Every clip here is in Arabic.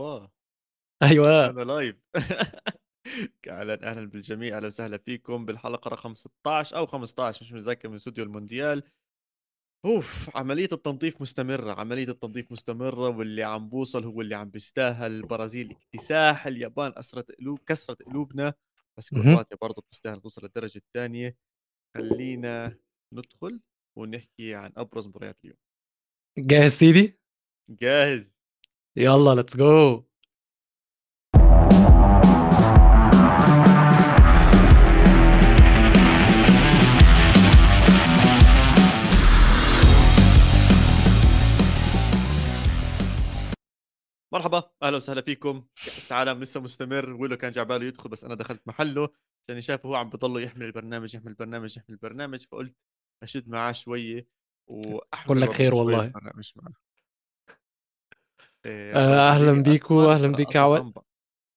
أوبا. أيوه. أنا لايف أهلا أهلا بالجميع أهلا وسهلا فيكم بالحلقة رقم 16 أو 15 مش متذكر من استوديو المونديال. أوف عملية التنظيف مستمرة عملية التنظيف مستمرة واللي عم بوصل هو اللي عم بيستاهل. البرازيل اكتساح اليابان أسرت قلوب كسرت قلوبنا بس. كرواتيا برضه بتستاهل توصل للدرجة الثانية. خلينا ندخل ونحكي عن أبرز مباريات اليوم. جاهز سيدي؟ جاهز. يلا let's go مرحبا أهلا وسهلا فيكم. كأس عالم لسه مستمر ويلو كان جعباله يدخل بس أنا دخلت محله. عشان شافه هو عم بضله يحمل البرنامج يحمل البرنامج يحمل البرنامج فقلت أشد معاه شوية. واحمل كل لك خير والله. البرنامج معاه. آه، أهلاً لي بيكو، أهلاً بيك عواد.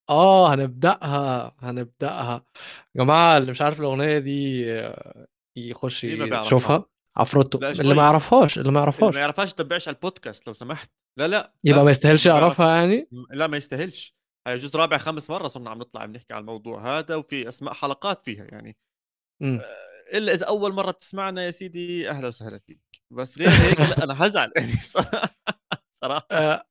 آه هنبدأها هنبدأها. يا جماعة اللي مش عارف الأغنية دي آه، يخش؟ يشوفها. عفروتو اللي. ما يعرفهاش اللي ما اللي يعرفهاش. ما يعرفش تتبعش على البودكاست لو سمحت. لا لا يبقى. ما يستاهلش يعرفها يعني؟ لا ما يستاهلش. هاي جزء رابع خامس مرة صرنا عم نطلع بنحكي على الموضوع هذا وفي أسماء حلقات فيها يعني. آه، إلا إذا أول مرة بتسمعنا يا سيدي أهلا وسهلا فيك. بس غير هيك لا أنا هزعل. يعني صراحة. آه،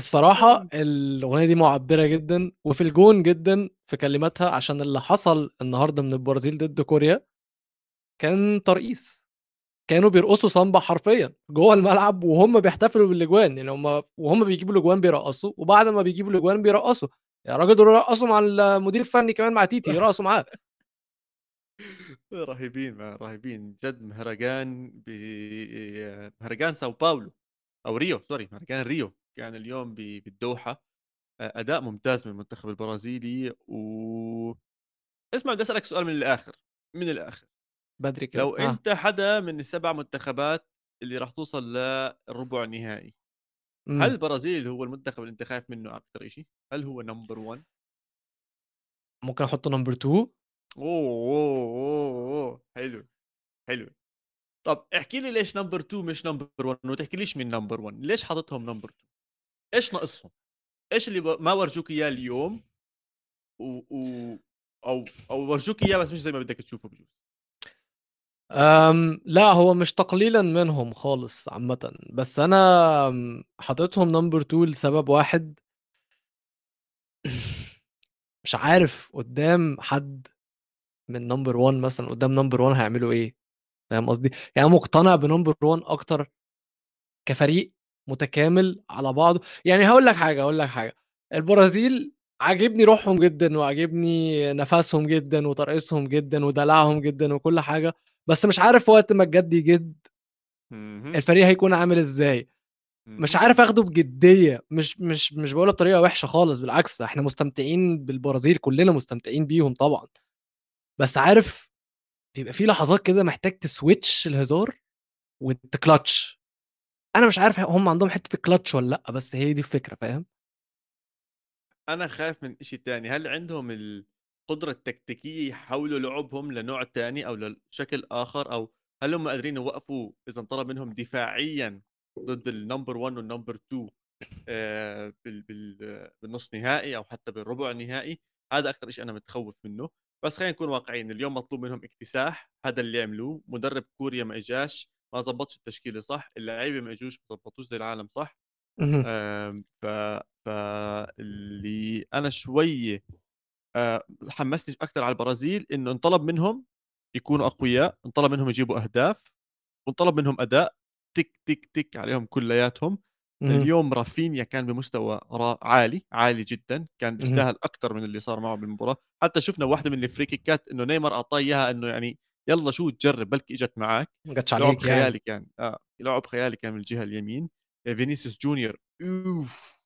الصراحة الأغنية دي معبرة جدا وفي الجون جدا في كلماتها عشان اللي حصل النهارده من البرازيل ضد كوريا كان ترقيص. كانوا بيرقصوا سامبا حرفيا جوه الملعب وهم بيحتفلوا بالأجوان. يعني هم وهم بيجيبوا الأجوان بيرقصوا وبعد ما بيجيبوا الأجوان بيرقصوا. يا راجل دول رقصوا مع المدير الفني كمان مع تيتي يرقصوا معاه. رهيبين ما رهيبين. جد مهرجان ب مهرجان ساو باولو أو ريو sorry مهرجان ريو. كان اليوم بالدوحة أداء ممتاز من المنتخب البرازيلي و اسمع بدي أسألك سؤال من الآخر من الآخر. بدري كده. لو آه. أنت حدا من السبع منتخبات اللي راح توصل للربع النهائي مم. هل البرازيل هو المنتخب اللي أنت خايف منه أكثر شيء هل هو نمبر 1 ممكن أحط number 2 أوه أوه أوه حلو حلو. طب احكي لي ليش number 2 مش number 1 وتحكي ليش مين number 1 ليش حاططهم number 2 إيش ناقصهم؟ إيش اللي ما ورجوك إياه اليوم و... و... أو أو ورجوك إياه بس مش زي ما بدك تشوفه بجوز. أم لا هو مش تقليلا منهم خالص عامة. بس أم، حاططهم number 2 لسبب واحد. مش عارف قدام حد من number 1 مثلا قدام number 1 هيعملوا إيه؟ فاهم قصدي؟ يعني أنا مقتنع ب number 1 أكتر كفريق متكامل على بعضه. يعني هقول لك حاجة هقول لك حاجة. البرازيل عاجبني روحهم جدا وعاجبني نفسهم جدا وترقيصهم جدا ودلعهم جدا وكل حاجة. بس مش عارف وقت ما الجد يجد. الفريق هيكون عامل إزاي. مش. عارف آخده بجدية. مش مش مش بقولها بطريقة وحشة خالص بالعكس إحنا مستمتعين بالبرازيل كلنا مستمتعين بيهم طبعا. بس عارف بيبقى في لحظات كده محتاج تسويتش الهزار وتكلتش أنا مش عارف هم عندهم حتة الكلتش ولا لأ بس هي دي الفكرة فاهم؟ أنا خايف من شيء تاني. هل عندهم القدرة التكتيكية يحولوا لعبهم لنوع تاني أو لشكل آخر؟ أو هل هم قادرين يوقفوا إذا انطلب منهم دفاعيا ضد ال number 1 وال number 2 آه، بال بال بالنص نهائي أو حتى بالربع النهائي هذا أكثر شيء أنا متخوف منه. بس خلينا نكون واقعيين اليوم مطلوب منهم اكتساح هذا اللي عملوه. مدرب كوريا ما إجاش. ما زبطش التشكيله صح اللعيبه ما اجوش ما زبطوش زي العالم صح. آمم، ف فاللي أنا شوي آه، حمسني أكثر على البرازيل إنه انطلب منهم يكونوا أقوياء انطلب منهم يجيبوا أهداف وانطلب منهم أداء tick tick tick عليهم كلياتهم. اليوم رافينيا كان بمستوى عالي عالي جدا كان. بيستاهل أكثر من اللي صار معه بالمباراة حتى شفنا واحدة من ال free kick ات إنه نيمار أعطاه إياها إنه يعني يلا شو تجرب بلكي إجت معك ما لعب عليك يعني. خيالي كان آه لعب خيالي كان من الجهة اليمين. آه، فينيسيوس جونيور. أوف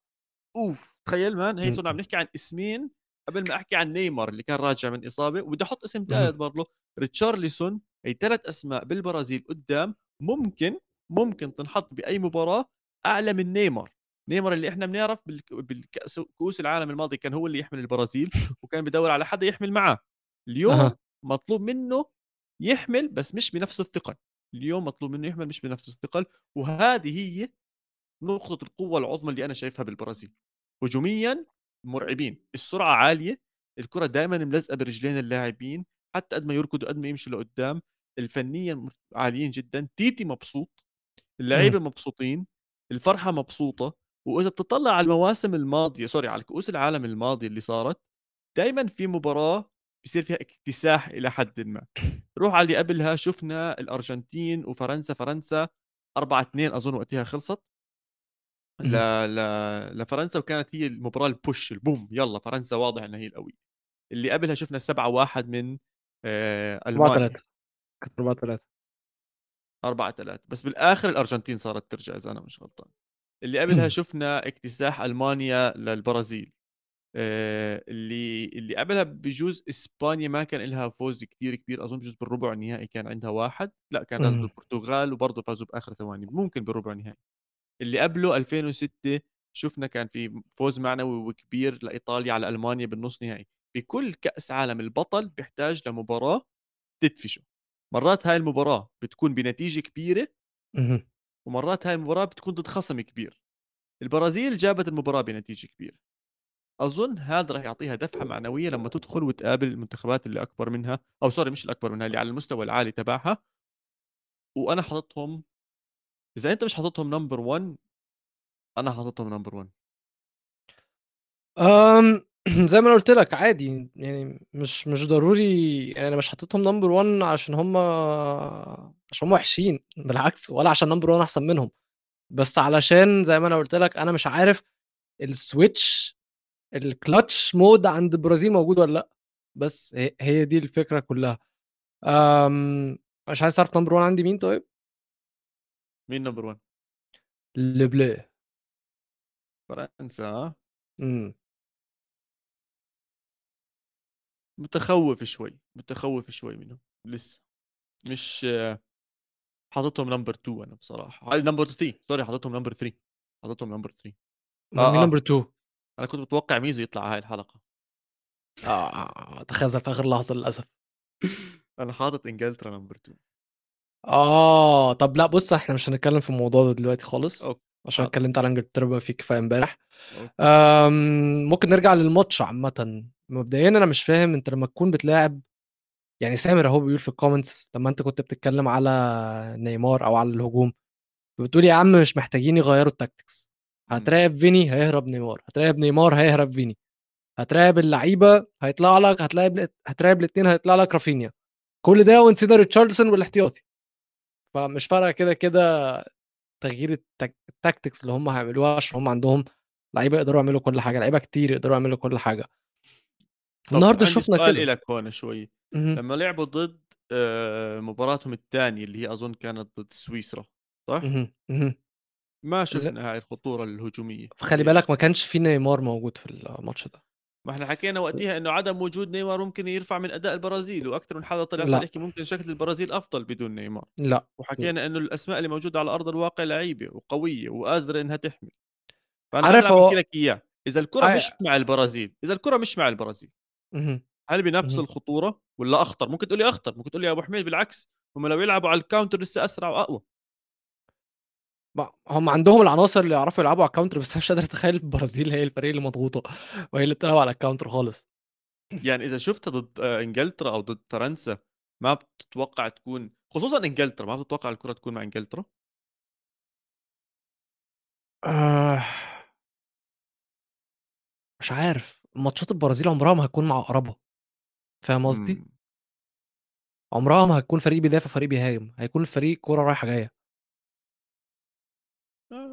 أوف. تخيل man هي. صرنا عم نحكي عن اسمين قبل ما أحكي عن نيمار اللي كان راجع من إصابة. وبدي أحط اسم. ثالث برضه ريتشارليسون هي ثلاث أسماء بالبرازيل قدام. ممكن ممكن تنحط بأي مباراة أعلى من نيمار. نيمار اللي إحنا بنعرف بالك- بالكأس كؤوس العالم الماضي كان هو اللي يحمل البرازيل وكان بدور على حدا يحمل معاه. اليوم أها. مطلوب منه يحمل بس مش بنفس الثقل. اليوم مطلوب منه يحمل مش بنفس الثقل وهذه هي نقطة القوة العظمى اللي أنا شايفها بالبرازيل. هجوميا مرعبين السرعة عالية الكرة دائما ملزقة برجلين اللاعبين حتى قد ما يركضوا قد ما يمشوا لقدام الفنيا عاليين جدا. تيتي مبسوط اللعيبة مبسوطين الفرحة مبسوطة وإذا بتطلع على المواسم الماضية سوري على كؤوس العالم الماضية اللي صارت دائما في مباراة بصير فيها اكتساح إلى حد ما. روح على اللي قبلها شفنا الأرجنتين وفرنسا فرنسا 4 2 أظن وقتها خلصت. ل... ل... لفرنسا وكانت هي المباراة البوش البوم يلا فرنسا واضح انها هي القوية. اللي قبلها شفنا 7 1 من آه، 4 ألمانيا. 3 كانت 4 3 4 3 بس بالآخر الأرجنتين صارت ترجع إذا أنا مش غلطان. اللي قبلها شفنا اكتساح ألمانيا للبرازيل. اللي اللي قبلها بجوز إسبانيا ما كان لها فوز كثير كبير أظن بجوز بالربع النهائي كان عندها واحد لا كان ضد البرتغال وبرضه فازوا بآخر ثواني ممكن بالربع النهائي. اللي قبله 2006 شفنا كان في فوز معنوي وكبير لإيطاليا على ألمانيا بالنص نهائي. بكل كأس عالم البطل بيحتاج لمباراة تدفشه. مرات هاي المباراة بتكون بنتيجة كبيرة ومرات هاي المباراة بتكون ضد خصم كبير. البرازيل جابت المباراة بنتيجة كبيرة. أظن هذا راح يعطيها دفعة معنوية لما تدخل وتقابل المنتخبات اللي أكبر منها أو سوري مش الاكبر منها اللي على المستوى العالي تبعها. وأنا حاططهم إذا أنت مش حاططهم number 1 أنا حاططهم number 1 امم زي ما أنا قلت لك عادي يعني مش مش ضروري يعني أنا مش حاططهم number 1 عشان هم عشان هم وحشين بالعكس ولا عشان number 1 أحسن منهم. بس علشان زي ما أنا قلت لك أنا مش عارف ال switch ال clutch mode عند البرازيل موجود ولا لأ؟ بس هي دي الفكرة كلها. آمم مش عايز تعرف number 1 عندي مين طيب؟ مين number 1 لبلي فرنسا امم. متخوف شوي متخوف شوي منهم لسه. مش حاططهم number 2 أنا بصراحة. number 3 sorry حاططهم number 3 حاططهم number 3 آه مين number 2 أنا كنت متوقع ميزو يطلع هاي الحلقة. آه تخاذل في آخر لحظة للأسف. أنا حاطط إنجلترا number 2 آه طب لأ بص إحنا مش هنتكلم في الموضوع ده دلوقتي خالص okay. عشان اتكلمت على إنجلترا بقى في كفاية امبارح. ممكن نرجع للماتش عامة. مبدئيا أنا مش فاهم أنت لما تكون بتلاعب يعني سامر أهو بيقول في ال comments لما أنت كنت بتتكلم على نيمار أو على الهجوم بتقول يا عم مش محتاجين يغيروا ال tactics هتراقب فيني هيهرب نيمار. هتراقب نيمار هيهرب فيني. هتراقب اللعيبة هيطلع لك هتلاقي هتراقب الاثنين هيطلع لك رافينيا. كل ده ونسينا ريتشاردسون والاحتياطي. فمش فارقة كده كده تغيير ال tactics اللي هم هيعملوها عشان هم عندهم لعيبة يقدروا يعملوا كل حاجة لعيبة كتير يقدروا يعملوا كل حاجة. النهارده شفنا كده. سؤال لك هون شوي. لما لعبوا ضد آه، مباراتهم الثانية اللي هي أظن كانت ضد سويسرا صح؟ ما شفنا هاي الخطورة الهجومية. خلي بالك ما كانش في نيمار موجود في الماتش ده. ما إحنا حكينا وقتها إنه عدم وجود نيمار ممكن يرفع من أداء البرازيل وأكثر من حدا طلع صار يحكي ممكن شكل البرازيل أفضل بدون نيمار. لا. وحكينا إنه الأسماء اللي موجودة على أرض الواقع لعيبة وقوية وقادرة إنها تحمل فأنا عارف هو... لك إياه. إذا الكرة آه. مش مع البرازيل إذا الكرة مش مع البرازيل هل بنفس الخطورة ولا أخطر؟ ممكن تقول لي أخطر ممكن تقول لي يا أبو حميد بالعكس هم لو يلعبوا على ال counter لسه أسرع وأقوى. هم عندهم العناصر اللي يعرفوا يلعبوا على ال counter بس مش قادر أتخيل البرازيل هي الفريق اللي مضغوطة وهي اللي بتلعب على ال counter خالص. يعني إذا شفتها ضد آه، إنجلترا أو ضد فرنسا ما بتتوقع تكون خصوصا إنجلترا ما بتتوقع الكرة تكون مع إنجلترا؟ آه... مش عارف. ماتشات البرازيل عمرها ما هتكون مع أقربها. فاهم قصدي؟ عمرها ما هتكون فريق بيدافع فريق بيهاجم. هيكون الفريق كوره رايحة جاية.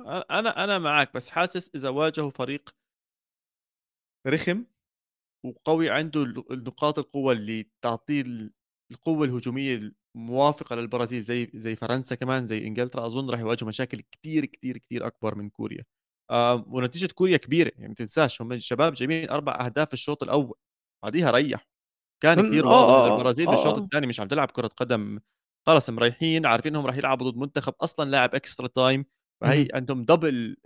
أنا أنا معاك بس حاسس إذا واجهوا فريق رخم وقوي عنده النقاط القوة اللي تعطيه القوة الهجومية الموافقة للبرازيل زي زي فرنسا كمان زي إنجلترا أظن راح يواجهوا مشاكل كثير كثير كثير أكبر من كوريا. آه ونتيجة كوريا كبيرة يعني ما تنساش هم الشباب جايبين أربع أهداف في الشوط الأول بعديها ريح كان كثير واضح آه ان البرازيل آه بالشوط الثاني مش عم تلعب كرة قدم خلص مريحين عارفين إنهم راح يلعبوا ضد منتخب أصلا لاعب extra time فهي عندهم double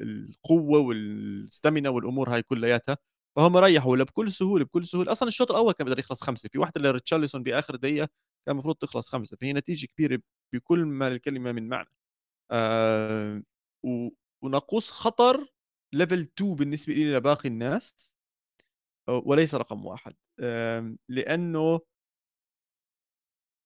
القوة وال stamina والأمور هاي كلياتها. فهم ريحوا ولا بكل سهولة بكل سهولة. أصلا الشوط الأول كان بده يخلص خمسة. في واحدة لريتشارلسون بآخر دقيقة كان المفروض تخلص خمسة. فهي نتيجة كبيرة بكل ما الكلمة من معنى. آه وناقوس خطر level 2 بالنسبة لي لباقي الناس وليس رقم واحد. لأنه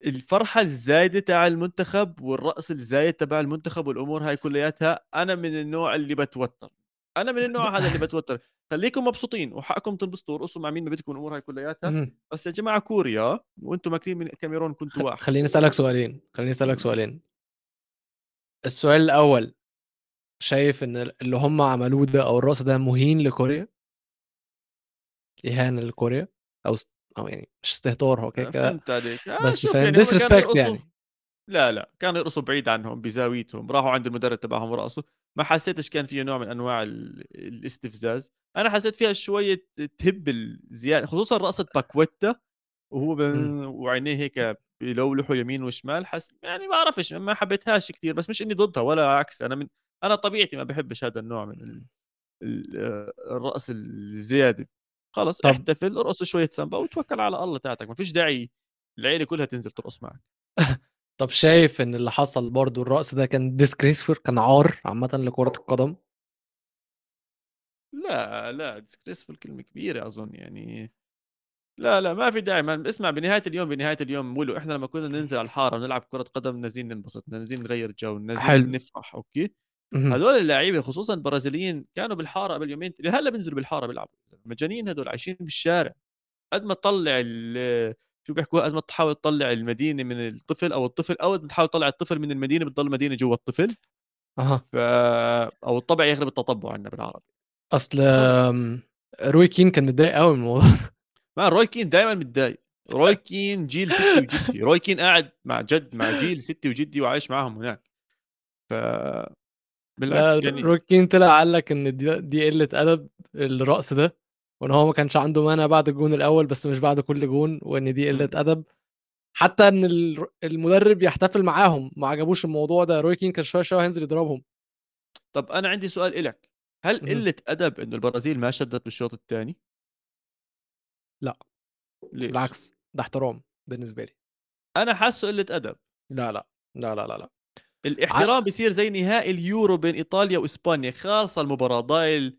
الفرحة الزايدة تاع المنتخب والرأس الزايد تبع المنتخب والأمور هاي كلياتها أنا من النوع اللي بتوتر. أنا من النوع هذا اللي بتوتر. خليكم مبسوطين وحقكم تنبسطوا ورقصوا مع مين ما بدكم الأمور هاي كلياتها. بس يا جماعة كوريا وأنتم ماكلين من كاميرون كنتوا واحد. خليني أسألك سؤالين خليني أسألك سؤالين. السؤال الأول شايف إن اللي هم عملوه ده أو الرقص ده مهين لكوريا؟ إهانة لكوريا؟ أو أو يعني مش استهتار هو كده كده فهمت عليك. آه بس فاهم يعني disrespect يعني. لا لا كانوا يرقصوا بعيد عنهم بزاويتهم راحوا عند المدرب تبعهم ورقصوا. ما حسيتش كان فيه نوع من أنواع الاستفزاز. أنا حسيت فيها شوية تهب الزيادة خصوصا رقصة باكويتا وهو وعينيه هيك بيلولحوا يمين وشمال حس يعني ما بعرفش ما حبيتهاش كثير بس مش إني ضدها ولا عكس. أنا من أنا طبيعتي ما بحبش هذا النوع من ال... الرقص الزيادة. خلص طب. احتفل ارقص شوية سامبا وتوكل على الله تاعتك ما فيش داعي العيلة كلها تنزل ترقص معك طب شايف إن اللي حصل برضو الرقص ده كان disgraceful كان عار عامة لكرة القدم؟ لا لا disgraceful كلمة كبيرة أظن يعني. لا لا ما في داعي. man اسمع بنهاية اليوم بنهاية اليوم. ولو إحنا لما كنا ننزل على الحارة ونلعب كرة قدم نازلين ننبسط نازلين نغير جو نازلين نفرح okay؟ هدول اللعيبة خصوصا البرازيليين كانوا بالحارة قبل يومين هلأ بينزلوا بالحارة بيلعبوا. مجانين هدول عايشين بالشارع. قد ما تطلع شو بيحكوا؟ قد ما تحاول تطلع المدينة من الطفل أو الطفل أو تحاول تطلع الطفل من المدينة بتضل المدينة جوا الطفل. أها. ف أو الطبع يغلب التطبع عندنا بالعربي. أصل روي كين كان متضايق قوي من الموضوع ما روي كين دائما متضايق. روي كين جيل ستي وجدي. روي كين قاعد مع جد مع جيل ستي وجدي وعايش معهم هناك. ف بالعكس يعني روي كين طلع قال لك إن دي, دي قلة أدب الرقص ده وإن هو ما كانش عنده مانع بعد الجون الأول بس مش بعد كل جون وإن دي قلة أدب. حتى إن المدرب يحتفل معاهم ما عجبوش الموضوع ده روي كين كان شوية شوية هينزل يضربهم. طب أنا عندي سؤال لك هل قلة أدب انه البرازيل ما شدت بالشوط الثاني لا. ليش؟ بالعكس ده احترام بالنسبة لي. أنا حاسه قلة أدب. لا لا لا لا لا, لا. الإحترام ع... بيصير زي نهائي اليورو بين إيطاليا وإسبانيا خالصة المباراة ضايل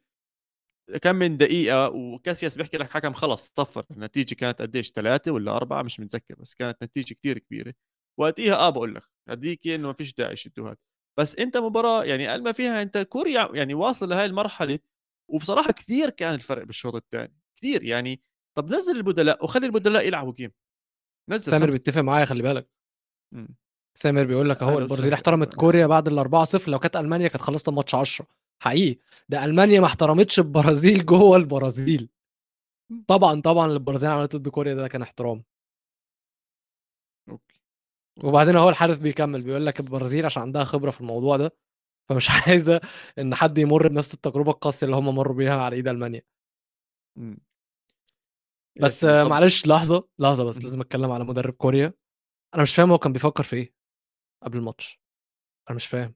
كم من دقيقة وكاسياس بيحكي لك حكم خلص صفر النتيجة كانت قديش ثلاثة ولا أربعة مش متذكر بس كانت نتيجة كتير كبيرة. وقتها آه بقول لك هديك إنه ما فيش داعي يشدوا هذا بس أنت مباراة يعني قال ما فيها أنت كوريا يعني واصل لهي المرحلة وبصراحة كثير كان الفرق بالشوط الثاني كثير يعني طب نزل البدلاء وخلي البدلاء يلعبوا جيم نزل سامر بيتفق معايا خلي بالك. م. سامر بيقول لك أهو البرازيل احترمت كوريا بعد ال 4-0 لو كانت ألمانيا كانت خلصت الماتش 10 حقيقي. ده ألمانيا ما احترمتش البرازيل جوه البرازيل. طبعا طبعا البرازيل عملت ضد كوريا ده كان احترام. أوكي. وبعدين هو الحارس بيكمل بيقول لك البرازيل عشان عندها خبرة في الموضوع ده فمش عايزة إن حد يمر بنفس التجربة القاسية اللي هم مروا بيها على إيد ألمانيا. بس معلش لحظة لحظة بس لازم أتكلم على مدرب كوريا. أنا مش فاهم هو كان بيفكر في إيه. قبل الماتش. أنا مش فاهم.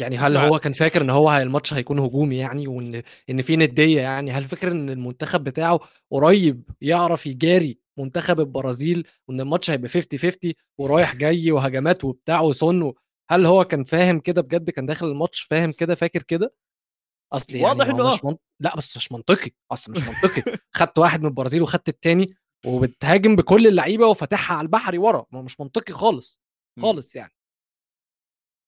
يعني هل هو كان فاكر إن هو الماتش هيكون هجومي يعني وإن إن في ندية يعني؟ هل فاكر إن المنتخب بتاعه قريب يعرف يجاري منتخب البرازيل وإن الماتش هيبقى 50 50 ورايح جاي وهجمات وبتاع وصن هل هو كان فاهم كده بجد؟ كان داخل الماتش فاهم كده فاكر كده؟ أصل يعني واضح إنه مش من... لا بس مش منطقي أصل مش منطقي. خدت واحد من البرازيل وخدت التاني وبتهاجم بكل اللعيبة وفاتحها على البحري ورا ما مش منطقي خالص. خالص يعني.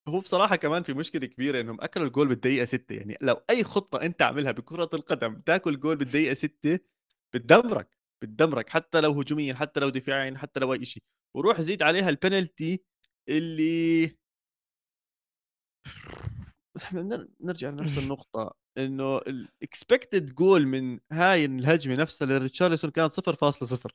هو بصراحة كمان في مشكلة كبيرة إنهم أكلوا الجول بالدقيقة 6 يعني لو أي خطة أنت عاملها بكرة القدم تاكل جول بالدقيقة 6 بتدمرك بتدمرك حتى لو هجوميا حتى لو دفاعيا حتى لو أي شيء. وروح زيد عليها البنالتي اللي نرجع لنفس النقطة إنه ال expected goal من هاي الهجمة نفسها لريتشارلسون كانت 0.0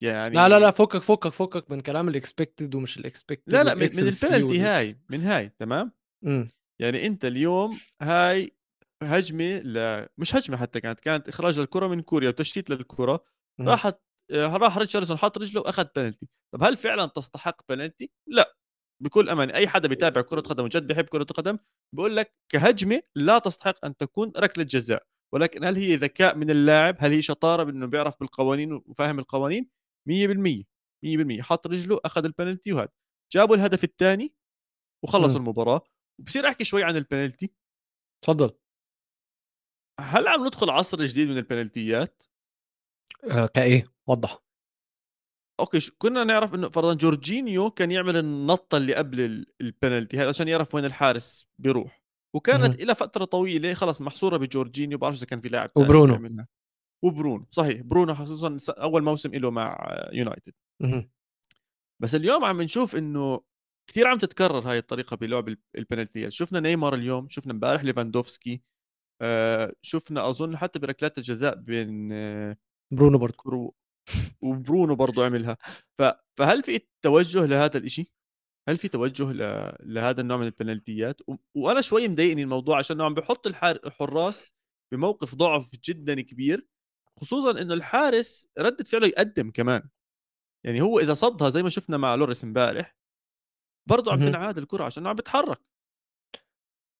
يعني لا لا لا فكك فكك فكك من كلام ال expected ومش ال expected لا لا من, من البنالتي هاي من هاي تمام؟ م. يعني أنت اليوم هاي هجمة ل... مش هجمة حتى كانت كانت إخراج للكرة من كوريا وتشتيت للكرة راحت آه، راح ريتشاردسون حط رجله وأخذ بنالتي طب هل فعلا تستحق بنالتي لا. بكل أمان أي حدا بيتابع كرة قدم وجد بيحب كرة القدم بقول لك كهجمة لا تستحق أن تكون ركلة جزاء. ولكن هل هي ذكاء من اللاعب؟ هل هي شطارة بانه بيعرف بالقوانين وفاهم القوانين؟ 100% 100% حط رجله أخذ البنالتي وهذا جابوا الهدف الثاني وخلصوا المباراة وبصير أحكي شوي عن البنالتي تفضل هل عم ندخل عصر جديد من البنالتيات؟ آآ كإيه؟ وضّح. okay ش كنا نعرف إنه فرضًا جورجينيو كان يعمل النطة اللي قبل ال البنالتي هذا عشان يعرف وين الحارس بيروح، وكانت اهم. إلى فترة طويلة خلص محصورة بجورجينيو، بعرفش إذا كان في لاعب وبرونو. وبرونو صحيح، برونو خصوصًا س أول موسم إله مع يونايتد. بس اليوم عم نشوف إنه كتير عم تتكرر هاي الطريقة بلعب ال البنالتيات، شُفنا نيمار اليوم، شُفنا امبارح ليفاندوفسكي، آآ شُفنا أظن حتى بركلات الجزاء بين برونو برضه. كرو وبرونو برضه عملها، ف فهل في توجه لهذا الإشي؟ هل في توجه ل لهذا النوع من البنالتيات؟ و وأنا شوي مضايقني الموضوع عشانه عم بيحط الحار الحراس بموقف ضعف جدًا كبير، خصوصًا إنه الحارس ردة فعله يقدّم كمان، يعني هو إذا صدّها زي ما شُفنا مع لوريس إمبارح، برضه عم. تنعاد الكرة عشانه عم بيتحرك.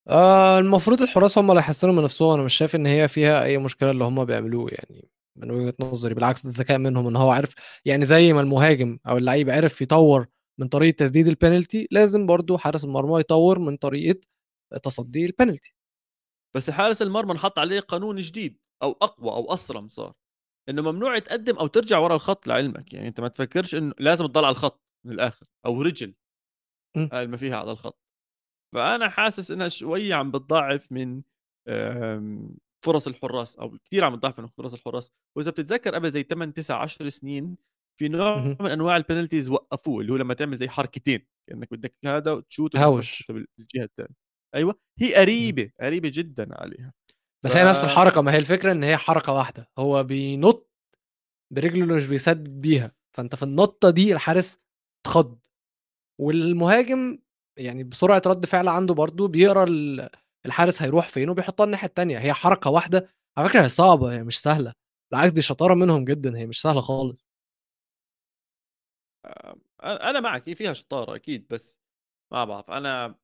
آآ المفروض الحراس هم اللي يحسّنوا من نفسهم، أنا مش شايف إن هي فيها أي مشكلة اللي هم بيعملوه يعني من وجهة نظري، بالعكس ده ذكاء منهم إن هو عرف يعني زي ما المهاجم أو اللعيب عرف يطوّر من طريقة تسديد الpenalty لازم برضه حارس المرمى يطوّر من طريقة تصدي الpenalty. بس حارس المرمى انحط عليه قانون جديد أو أقوى أو أصرم صار، إنه ممنوع تقدّم أو ترجع ورا الخط لعلمك، يعني أنت ما تفكّرش إنه لازم تضل على الخط من الآخر أو رجل إمم. ما فيها على الخط. فأنا حاسس إنها شوي عم بتضعّف من آمم، فرص الحراس أو كتير عم بتضعّف من فرص الحراس، وإذا بتتذكّر قبل زي 8، 9، 10 سنين في نوع. من أنواع الpenalties وقّفوه، اللي هو لمّا تعمل زي حركتين، كإنّك بدك هذا وتشوت هاوش. تشوتها بال بالجهة التانية. أيوه، هي اهم. قريبة، قريبة جدًا عليها. ف بس هي نفس الحركة، ما هي الفكرة إن هي حركة واحدة، هو بينُط برجله اللي مش بيسدد بيها، فأنت في النطة دي الحارس اتخض، والمهاجم يعني بسرعة رد فعل عنده برضه بيقرأ ال الحارس هيروح فين وبيحطها الناحية التانية، هي حركة واحدة على فكرة هي صعبة هي مش سهلة، بالعكس دي شطارة منهم جدًا، هي مش سهلة خالص. آآ، أ أنا معك، هي فيها شطارة أكيد، بس ما بعرف، أنا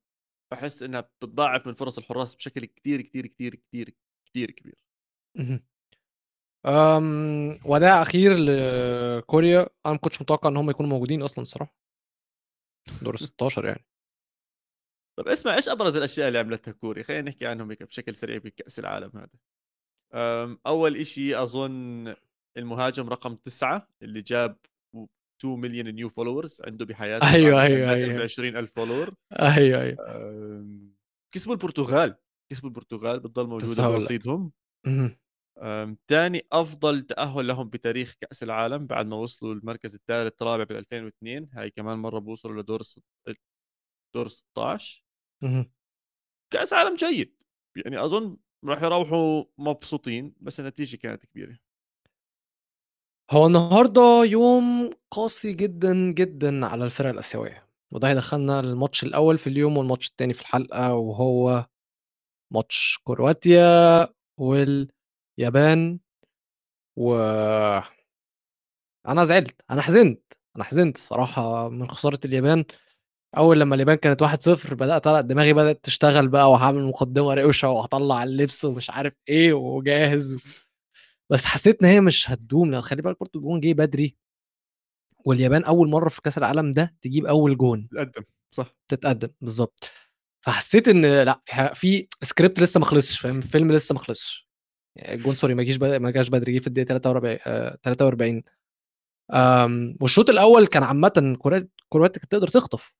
باحس إنها بتضاعف من فرص الحراس بشكل كتير، كتير، كتير، كتير، كتير كبير. آمم، وداع أخير لكوريا، أنا ما كنتش متوقع إن هم يكونوا موجودين أصلًا الصراحة. دور ال16 يعني. طب اسمع إيش أبرز الأشياء اللي عملتها كوريا؟ خلّينا نحكي عنهم هيك بشكل سريع بكأس العالم هذا. أول إشي أظن المهاجم رقم 9 اللي جاب و 2.000.000 new followers عنده بحياته بعد أيوه، أيوه، أيوه. ب20.000 follower أيوه، أيوه. آمم، كسبوا البرتغال، كسبوا البرتغال بتضل لك. برصيدهم. تاني أفضل تأهُّل لهم بتاريخ كأس العالم بعد ما وصلوا المركز التالت رابع بال2002 هاي كمان مرّة بيوصلوا لدور دور ال16 اهم. كأس عالم جيد، يعني أظن راح يروحوا مبسوطين، بس النتيجة كانت كبيرة. هو النهارده يوم قاسي جدًا، جدًا على الفرق الآسيوية، وده هيدخّلنا للماتش الأول في اليوم والماتش التاني في الحلقة، وهو ماتش كرواتيا واليابان و أنا زعلت، أنا حزنت، أنا حزنت الصراحة من خسارة اليابان، أول لمّا اليابان كانت 1-0 بدأت أنا دماغي بدأت تشتغل بقى وهاعمل مقدمة روشة وهاطلّع اللبس ومش عارف إيه وجاهز و بس حسيت إن هي مش هتدوم، لأن خلّي بالك برضه الجون جه بدري، واليابان أول مرّة في كأس العالم ده تجيب أول جون، تقدّم، صح. تتقدم، بالضبط. فحسيت إن لأ، في script لسه ما خلصش فاهم، الفيلم لسه ما خلصش. الجون sorry ما جيش ما جاش بدري، جه في الدقيقة 43 آآ 43 آمم، والشوط الأول كان كروات كرواتيا كانت تقدر تخطف،.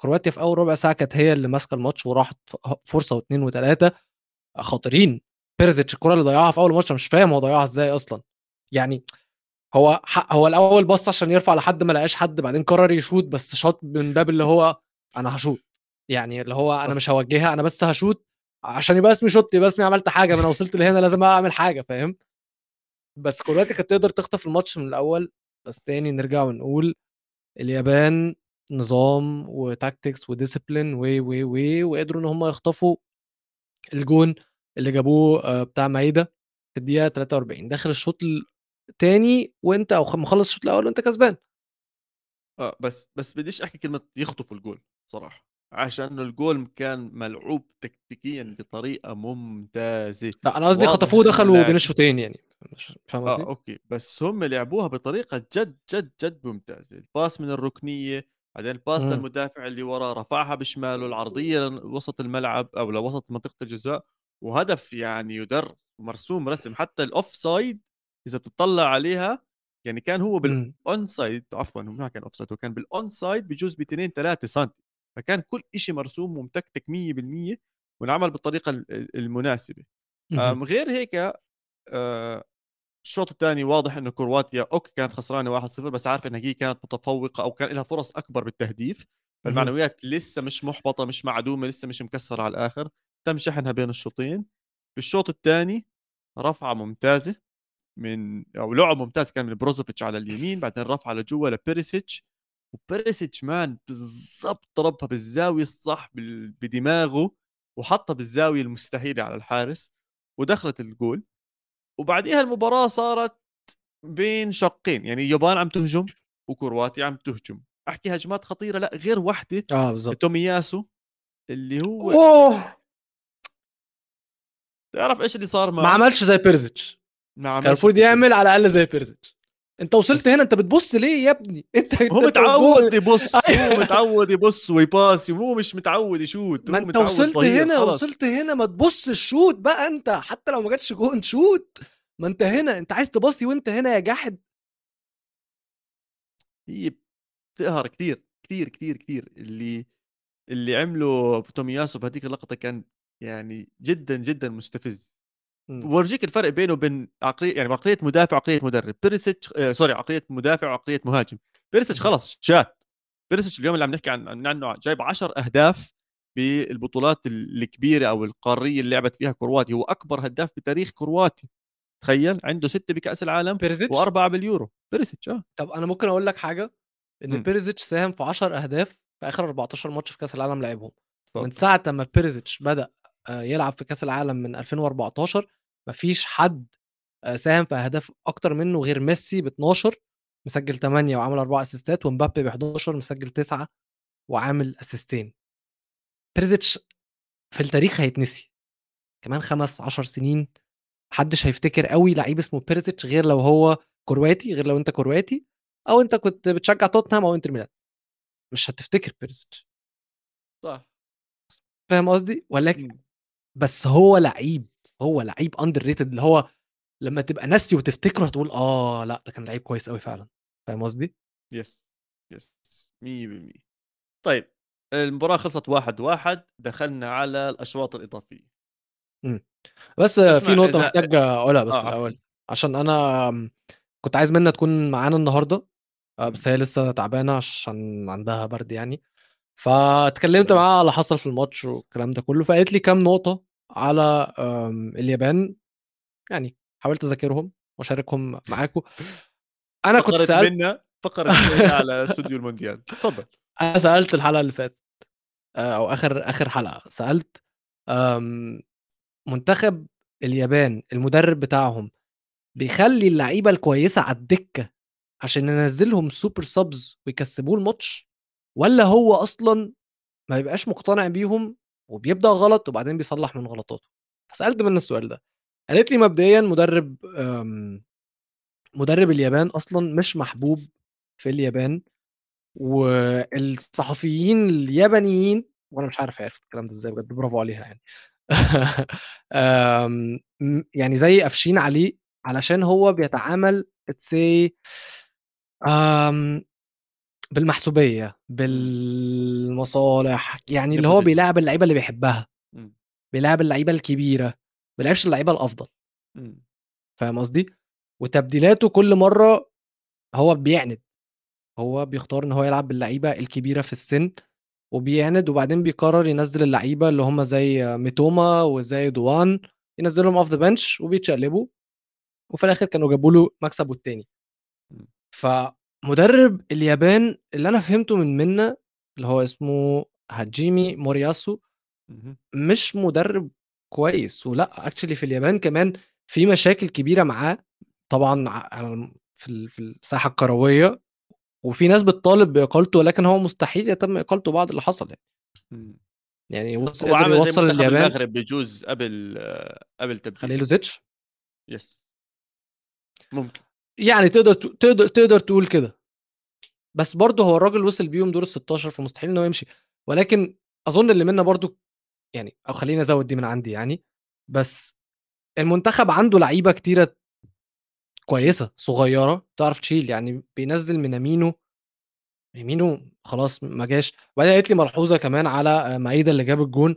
كرواتيا في أول ربع ساعة كانت هي اللي ماسكة الماتش وراحت ف فرصة و2 و3 خطيرين، بيريزيتش الكورة اللي ضيّعها في أول الماتش أنا مش فاهم هو ضيّعها إزاي أصلًا، يعني هو هو الأول بَص عشان يرفع لحد ما لقاش حد، بعدين قرر يشوط بس شاط من باب اللي هو أنا هاشوط، يعني اللي هو صح. مش هاوجّهها أنا بس هاشوط عشان يبقى اسمي شُطت، يبقى اسمي عملت حاجة، ما أنا وصلت لهنا لازم أعمل حاجة فاهم؟ بس كرواتيا كانت تقدر تخطف الماتش من الأول، بس تاني نرجع ونقول اليابان نظام وtactics وdiscipline و، و، و، وقدروا إن هم يخطفوا الجون اللي جابوه آآ بتاع مايدا في الدقيقة 43 داخل الشوط التاني وأنت أو خ مخلّص الشوط الأول وأنت كسبان. آه، بس بس بديش أحكي كلمة يخطفوا الجول صراحة، عشان الجول كان ملعوب تكتيكيًا بطريقة ممتازة، لأ أنا قصدي خطفوه إنه ودخلوا بين الشوطين يعني، مش فاهم آه، قصدي؟ okay، بس هم لعبوها بطريقة جد، جد، جد ممتازة، ال pass من الركنية، بعدين ال pass. للمدافع اللي وراه، رفعها بشماله، العرضية لوسط الملعب أو لوسط منطقة الجزاء، وهدف يعني يدرس مرسوم رسم. حتى ال offside إذا بتطلع عليها يعني كان هو. بال onside عفوا هو ما كان offside هو كان بال onside بجوز ب 2 3 سم فكان كل شيء مرسوم ومتكتك 100% وانعمل بالطريقة المناسبة. غير هيك آه، الشوط الثاني واضح إنه كرواتيا okay كانت خسرانة 1-0 بس عارف إنها هي كانت متفوقة أو كان لها فرص أكبر بالتهديف. فالمعنويات لسه مش محبطة مش معدومة لسه مش مكسرة على الآخر. تم شحنها بين الشوطين. بالشوط الثاني رفعة ممتازة من أو لعب ممتاز كان من بروزوفيتش على اليمين بعدين رفعة لجوا لبيريسيتش. وبيريسيتش مان بالضبط ضربها بالزاوية الصح بدماغه وحطها بالزاوية المستحيلة على الحارس ودخلت الجول. وبعديها المباراة صارت بين شقين يعني اليابان عم تهجم وكرواتيا عم تهجم. أحكي هجمات خطيرة لا غير وحدة آه بالضبط. تومياسو اللي هو أوه! تعرف إيش اللي صار معه؟ ما عملش زي بيرزيتش. كان المفروض يعمل على الأقل زي بيرزيتش. انت وصلت هنا انت بتبص ليه يا ابني؟ انت هو متعود يبص هو متعود يبص ويباسي وهو مش متعود يشوت ما انت وصلت هنا خلص. وصلت هنا ما تبص الشوت بقى انت حتى لو ما جاتش جون شوت. ما انت هنا انت عايز تباصي وانت هنا يا جاحد. هي بتقهر كثير كثير كثير كثير اللي اللي عمله تومياسو بهذيك اللقطة كان يعني جدا جدا مستفز. ورجيك الفرق بينه وبين عقلية يعني عقلية مدافع وعقلية مدرب. بيرسيتش آه sorry عقلية مدافع وعقلية مهاجم. بيرسيتش خلص شات بيرسيتش اليوم اللي عم نحكي عن عنه جايب 10 أهداف بالبطولات الكبيرة أو القارية اللي لعبت فيها كرواتيا هو أكبر هداف بتاريخ كرواتي تخيل عنده ستة بكأس العالم بيرزيتش وأربعة باليورو. بيرسيتش آه. طب أنا ممكن أقول لك حاجة إن بيرزيتش ساهم في 10 أهداف في آخر 14 ماتش في كأس العالم لعبهم. من ساعة ما بيرزيتش بدأ يلعب في كأس العالم من 2014 مفيش حد آه، ساهم في أهداف أكتر منه غير ميسي ب 12 مسجل 8 وعامل 4 assist ات ومبابي ب 11 مسجل 9 وعامل assist ين. بيرزيتش في التاريخ هيتنسي. كمان خمس 10 سنين محدش هيفتكر قوي لعيب اسمه بيرزيتش غير لو هو كرواتي غير لو أنت كرواتي أو أنت كنت بتشجع توتنهام أو إنتر ميلان. مش هتفتكر بيرزيتش صح. فاهم قصدي؟ ولكن بس هو لعيب هو لعيب underrated اللي هو لما تبقى ناسي وتفتكره هتقول آه لأ ده كان لعيب كويس قوي فعلا. فاهم قصدي؟ يس يس 100% طيب المباراة خلصت واحد واحد دخلنا على الأشواط الإضافية. امم. بس في نقطة إذا... محتاج أقولها بس آه الأول عشان أنا كنت عايز منها تكون معانا النهاردة آه، بس هي لسه تعبانة عشان عندها برد يعني. فاتكلمت معاها على اللي حصل في الماتش والكلام ده كله فقالت لي كام نقطة على اليابان. يعني حاولت أذاكرهم وأشاركهم معاكم أنا كنت سألت منا فقرت على استوديو المونديال. تفضل أنا سألت الحلقة اللي فاتت آه، أو آخر آخر حلقة. سألت منتخب اليابان المدرب بتاعهم بيخلي اللعيبة الكويسة على الدكة عشان ينزلهم سوبر سبز ويكسبوه الماتش؟ ولا هو أصلا ما بيبقاش مقتنع بيهم وبيبدأ غلط وبعدين بيصلح من غلطاته؟ فسألت من السؤال ده. قالت لي مبدئيا مدرب مدرب اليابان أصلا مش محبوب في اليابان والصحفيين اليابانيين وأنا مش عارف عرفت الكلام ده إزاي بجد برافو عليها يعني. يعني زي قافشين عليه علشان هو بيتعامل اتسي بالمحسوبية بالمصالح يعني اللي هو بيلاعب اللعيبة اللي بيحبها بيلاعب اللعيبة الكبيرة ما بيلعبش اللعيبة الأفضل. فاهم قصدي؟ وتبديلاته كل مرة هو بيعند هو بيختار إن هو يلعب باللعيبة الكبيرة في السن وبيعند وبعدين بيقرر ينزل اللعيبة اللي هم زي ميتوما وزي دوان ينزلهم off the bench وبيتشقلبوا وفي الآخر كانوا جابوا له مكسب والتاني. ف مدرب اليابان اللي أنا فهمته من منة اللي هو اسمه هاجيمي مورياسو مش مدرب كويس، ولأ actually في اليابان كمان في مشاكل كبيرة معاه طبعًا في في الساحة الكروية، وفي ناس بتطالب بإقالته ولكن هو مستحيل يتم إقالته بعد اللي حصل يعني. يعني وص هو عامل يوصّل اليابان المغرب بجوز قبل قبل تبديل. خليلوزيتش؟ يس. ممكن. يعني تقدر تقدر تقدر تقول كده. بس برضه هو الراجل وصل بيهم دور ال 16 فمستحيل انه يمشي. ولكن أظن اللي منة برضه يعني أو خليني أزود دي من عندي يعني. بس المنتخب عنده لعيبة كتيرة كويسة صغيرة تعرف تشيل. يعني بينزل مينامينو. مينامينو خلاص ما جاش. وبعدين قالت لي ملحوظة كمان على مايدا اللي جاب الجون.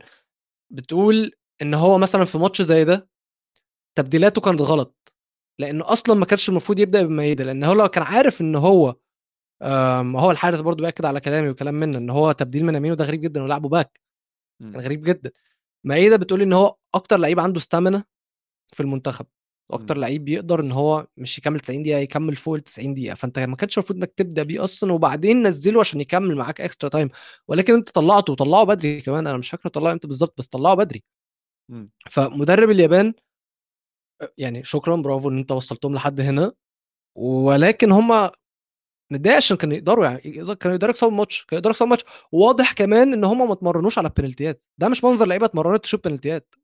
بتقول إن هو مثلا في ماتش زي ده تبديلاته كانت غلط. لأنه أصلا ما كانش المفروض يبدأ بمايدا لأن هو لو كان عارف إن هو هو الحارس برضه بيأكد على كلامي وكلام منة إن هو تبديل مينامينو ده غريب جدا ولعبه باك. كان غريب جدا. مايدا بتقول إن هو أكتر لعيب عنده stamina في المنتخب وأكتر لعيب بيقدر إن هو مش يكمل 90 دقيقة يكمل فوق ال 90 دقيقة. فأنت ما كانش المفروض إنك تبدأ بيه أصلا وبعدين نزله عشان يكمل معاك extra time ولكن أنت طلعته وطلعه بدري كمان. أنا مش فاكر طلعه إمتى بالظبط بس طلعه بدري. فمدرب اليابان يعني شكرا برافو إن أنت وصلتهم لحد هنا. ولكن هم متضايق عشان كانوا يقدروا يعني كانوا يقدروا يكسبوا الماتش كانوا يقدروا يكسبوا الماتش. واضح كمان إن هم ما اتمرنوش على البنالتيات. ده مش منظر لعيبة اتمرنت تشوف بنالتيات.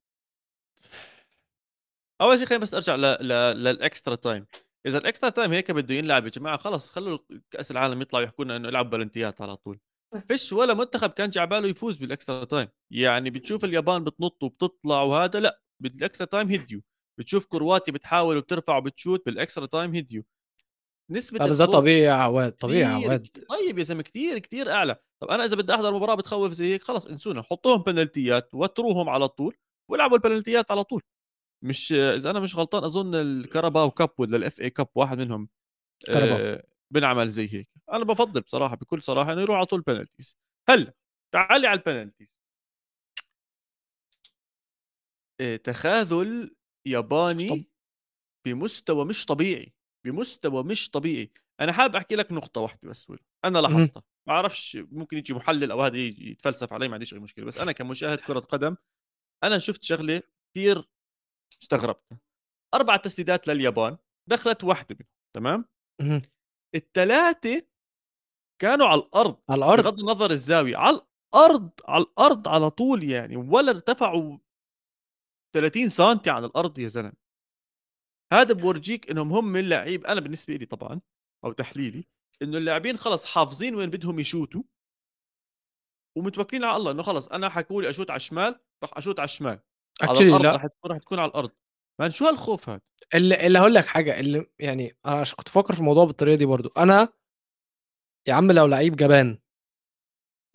اول شيء خليني بس أرجع ل... ل... لل extra time. إذا ال extra time هيك بده ينلعب يا جماعة خلص خلوا كأس العالم يطلعوا يحكوا لنا إنه يلعب بلنتيات على طول. فيش ولا منتخب كان جاي باله يفوز بال extra time. يعني بتشوف اليابان بتنط وبتطلع وهذا لا بال extra time هديو. بتشوف كرواتي بتحاول وبترفع وبتشوت بال extra time هديو نسبة بس ده طبيعي يا عواد طبيعي يا عواد. طيب يا زلمة كثير كثير أعلى. طب أنا إذا بدي أحضر مباراة بتخوف زي هيك خلص انسونا حطوهم بنالتيات وتروهم على طول والعبوا البنالتيات على طول. مش إذا أنا مش غلطان أظن ال Carabao Cup ولا ال FA Cup واحد منهم آه بنعمل زي هيك. أنا بفضل بصراحة بكل صراحة إنه يروح على طول penalties هلا تعالي على ال penalties آه تخاذل ياباني بمستوى مش طبيعي بمستوى مش طبيعي. أنا حابب أحكي لك نقطة واحدة بس أنا لاحظتها. ما أعرفش ممكن يجي محلل أو هذا يتفلسف علي ما عنديش أي مشكلة. بس أنا كمشاهد كرة قدم أنا شفت شغلة كثير استغربت. أربع تسديدات لليابان دخلت واحدة منهم تمام؟ الثلاثه كانوا على الأرض على الأرض. بغض النظر الزاوية على الأرض على الأرض على طول يعني ولا ارتفعوا 30 سم عن الأرض يا زلمة. هذا بورجيك إنهم هم اللعيب أنا بالنسبة لي طبعا أو تحليلي إنه اللاعبين خلص حافظين وين بدهم يشوتوا. ومتوكلين على الله إنه خلص أنا حكوا لي أشوت على الشمال راح أشوت على الشمال. على الأرض لا. راح تكون تكون على الأرض. مان شو هالخوف هذا اللي, اللي هقول لك حاجة اللي يعني أنا كنت بفكر في الموضوع بالطريقة دي برضو. أنا يا عم لو لعيب جبان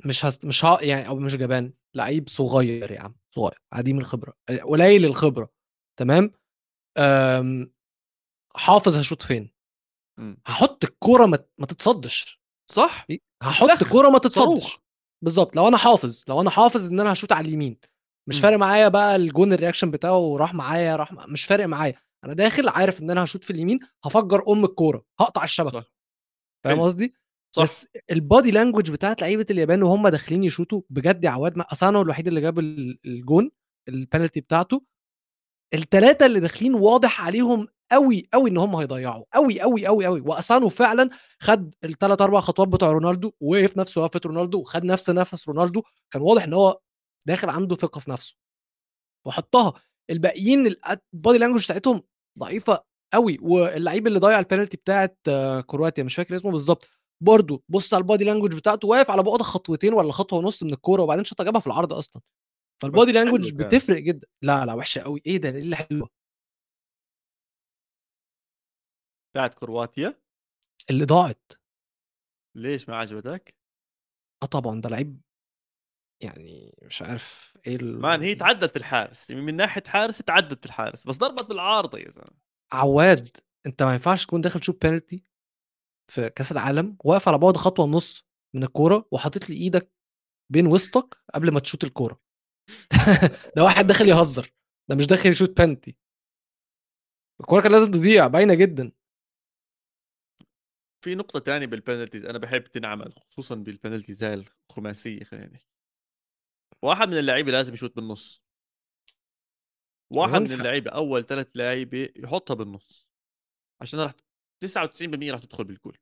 مش هست... مش ها يعني أو مش جبان لعيب صغير يا عم. صغير عديم الخبرة قليل الخبرة تمام؟ آمم، حافظ هشوط فين؟ إمم. هحط الكورة ما, ما تتصدش. صح هحط الكورة ما تتصدش. بالظبط لو أنا حافظ لو أنا حافظ إن أنا هشوط على اليمين مش إمم. فارق معايا بقى الجون الرياكشن بتاعه راح معايا راح مش فارق معايا. أنا داخل عارف إن أنا هشوط في اليمين هفجر أم الكورة هقطع الشبكة. فاهم قصدي؟ صح. بس البادي لانجوج بتاعت لعيبة اليابان وهم داخلين يشوطوا بجد يا عواد أصل أنا الوحيد اللي جاب الجون البنالتي بتاعته. الثلاثه اللي داخلين واضح عليهم قوي قوي إن هم هيضيعوا قوي قوي قوي قوي واسانو فعلا خد الثلاث أربع خطوات بتوع رونالدو ووقف نفس وقفة رونالدو وخد نفس نفس رونالدو. كان واضح إن هو داخل عنده ثقة في نفسه. وحطها. الباقيين ال body language بتاعتهم ضعيفة قوي واللعيب اللي ضيع البينالتي بتاعت كرواتيا مش فاكر اسمه بالظبط. برضه بص على ال body language بتاعته واقف على بعد خطوتين ولا خطوة ونص من الكورة وبعدين شاطها جابها في العرض أصلا. فال body language بتفرق جدا. لا لا وحشة قوي إيه ده؟ إيه اللي حلوة بتاعت كرواتيا؟ اللي ضاعت. ليش ما عجبتك؟ آه طبعا ده لعيب يعني مش عارف إيه ال... مان هي تعدت الحارس. من ناحية حارس تعدت الحارس. بس ضربت بالعارضة يا زلمة. عواد أنت ما ينفعش تكون داخل تشوف بينالتي في كأس العالم واقف على بعد خطوة ونص من الكورة وحاطط لي إيدك بين وسطك قبل ما تشوت الكورة. ده واحد داخل يهزر ده مش داخل يشوت بنتي. الكورة كان لازم تضيع باينة جدا. في نقطة تانية بالبنالتيز أنا بحب تنعمل خصوصا بالبنالتيز هاي الخماسية خلينا نحكي. واحد من اللعيبة لازم يشوت بالنص. واحد من اللعيبة أول ثلاث لعيبة يحطها بالنص. عشان راح 99% راح تدخل بالجول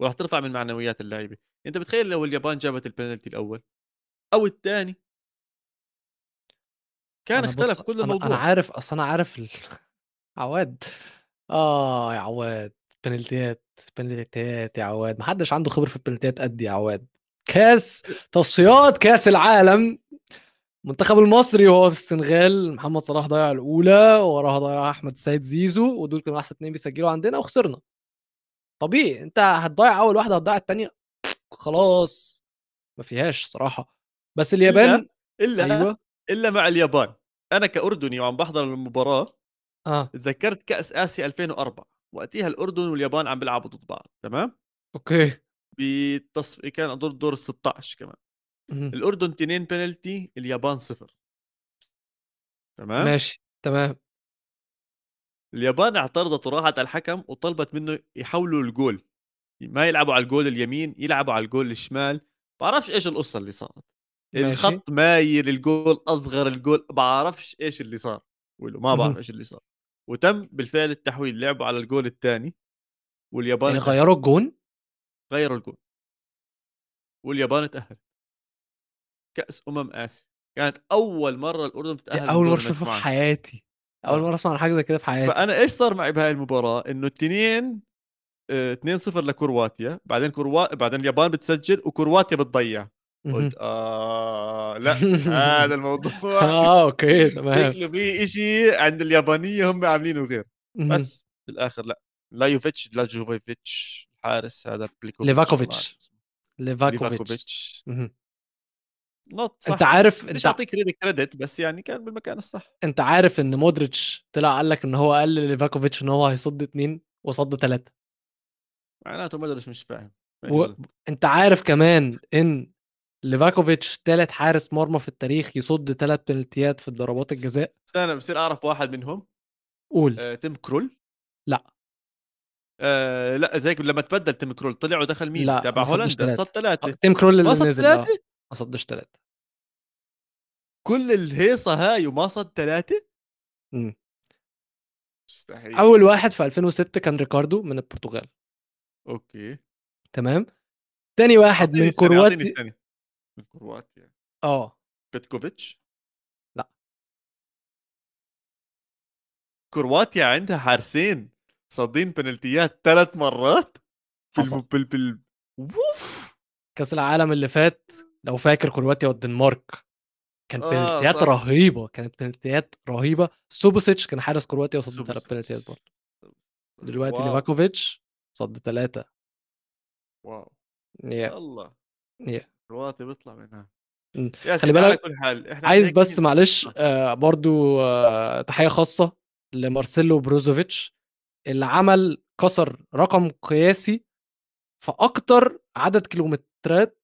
وراح ترفع من معنويات اللعيبة. أنت بتخيل لو اليابان جابت البنالتي الأول أو الثاني؟ كان اختلف كل الموضوع أنا عارف أصل أنا عارف ال... عواد. آه يا عواد بنالتيات بنالتيات يا عواد. ما حدش عنده خبرة في البنالتيات قد يا عواد. كاس تصفيات كاس العالم. المنتخب المصري وهو في السنغال محمد صلاح ضيع الأولى وراها ضيع أحمد السيد زيزو ودول كانوا أحسن اتنين بيسجلوا عندنا وخسرنا. طبيعي أنت هتضيع أول واحدة هتضيع الثانية خلاص ما فيهاش صراحة. بس اليابان؟ الا إلا أيوه. إلا مع اليابان. أنا كأردني وعم بحضر المباراة آه. تذكرت كأس آسيا 2004 وقتها الأردن واليابان عم بيلعبوا ضد بعض تمام؟ أوكي. بالنص كان دور دور ال 16 كمان. الأردن تنين بنالتي اليابان صفر. تمام؟ ماشي تمام. اليابان اعترضت وراحت على الحكم وطلبت منه يحولوا الجول. ما يلعبوا على الجول اليمين يلعبوا على الجول الشمال. بعرفش إيش القصة اللي صارت. ماشي. الخط مايل الجول أصغر الجول بعرفش إيش اللي صار. ولو ما بعرف. إيش اللي صار. وتم بالفعل التحويل لعبوا على الجول الثاني واليابان يعني. غيروا الجون؟ غيروا الجول. واليابان تأهل. كأس أمم آسيا. كانت أول مرة الأردن تتأهل من أول مرة أشوفها في. حياتي. أول آه. مرة أسمع عن حاجة زي كده في حياتي. فأنا إيش صار معي بهاي المباراة؟ إنه التنين آه، 2-0 لكرواتيا بعدين كروا... بعدين اليابان بتسجل وكرواتيا بتضيع. قلت آه لا هذا الموضوع آه أوكي تمام. شكله في إشي عند اليابانية هم عاملينه غير. بس بالاخر لا. لا يوفيتش لا جوفيتش الحارس هذا بليكوفيتش ليفاكوفيتش. ليفاكوفيتش. not صح. أنت عارف مش انت اعطيه credit credit بس يعني كان بالمكان الصح. أنت عارف إن مودريتش طلع قال لك إن هو قال لليفاكوفيتش إن هو هيصد اتنين وصد ثلاثة معناته ادري مش فاهم. يعني و... أنت عارف كمان إن ليفاكوفيتش ثالث حارس مرمى في التاريخ يصد ثلاث بنالتيات في ضربات الجزاء؟ استنى بصير أعرف واحد منهم. قول. آه تيم كرول؟ لا. آه لا زيك لما تبدل تيم كرول طلع ودخل مين؟ لا، تبع هولندا. صد ثلاثة تيم كرول اللي نزل ثلاثة ما صدش ثلاثة كل الهيصة هاي وما صد ثلاثة مم. مستحيل. أول واحد في 2006 كان ريكاردو من البرتغال. أوكي. تمام؟ تاني واحد من كرواتيا. من كرواتيا. آه. بيتكوفيتش؟ لأ. كرواتيا عندها حارسين صادين بنالتيات ثلاث مرات حصل. بال بال ووف! كأس العالم اللي فات لو فاكر كرواتيا والدنمارك كان آه، بنالتيات. رهيبة كانت بنالتيات رهيبة. سوباسيتش كان حارس كرواتيا وصد ثلاث. بنالتيات برضه. دلوقتي. ليفاكوفيتش صد ثلاثة wow. يا الله يا كرواتيا بيطلع منها. خلي بالك، كل حال إحنا عايز بس معلش. آه برضو آه تحية خاصة لمارسيلو بروزوفيتش اللي عمل كسر رقم قياسي في أكتر عدد كيلومترات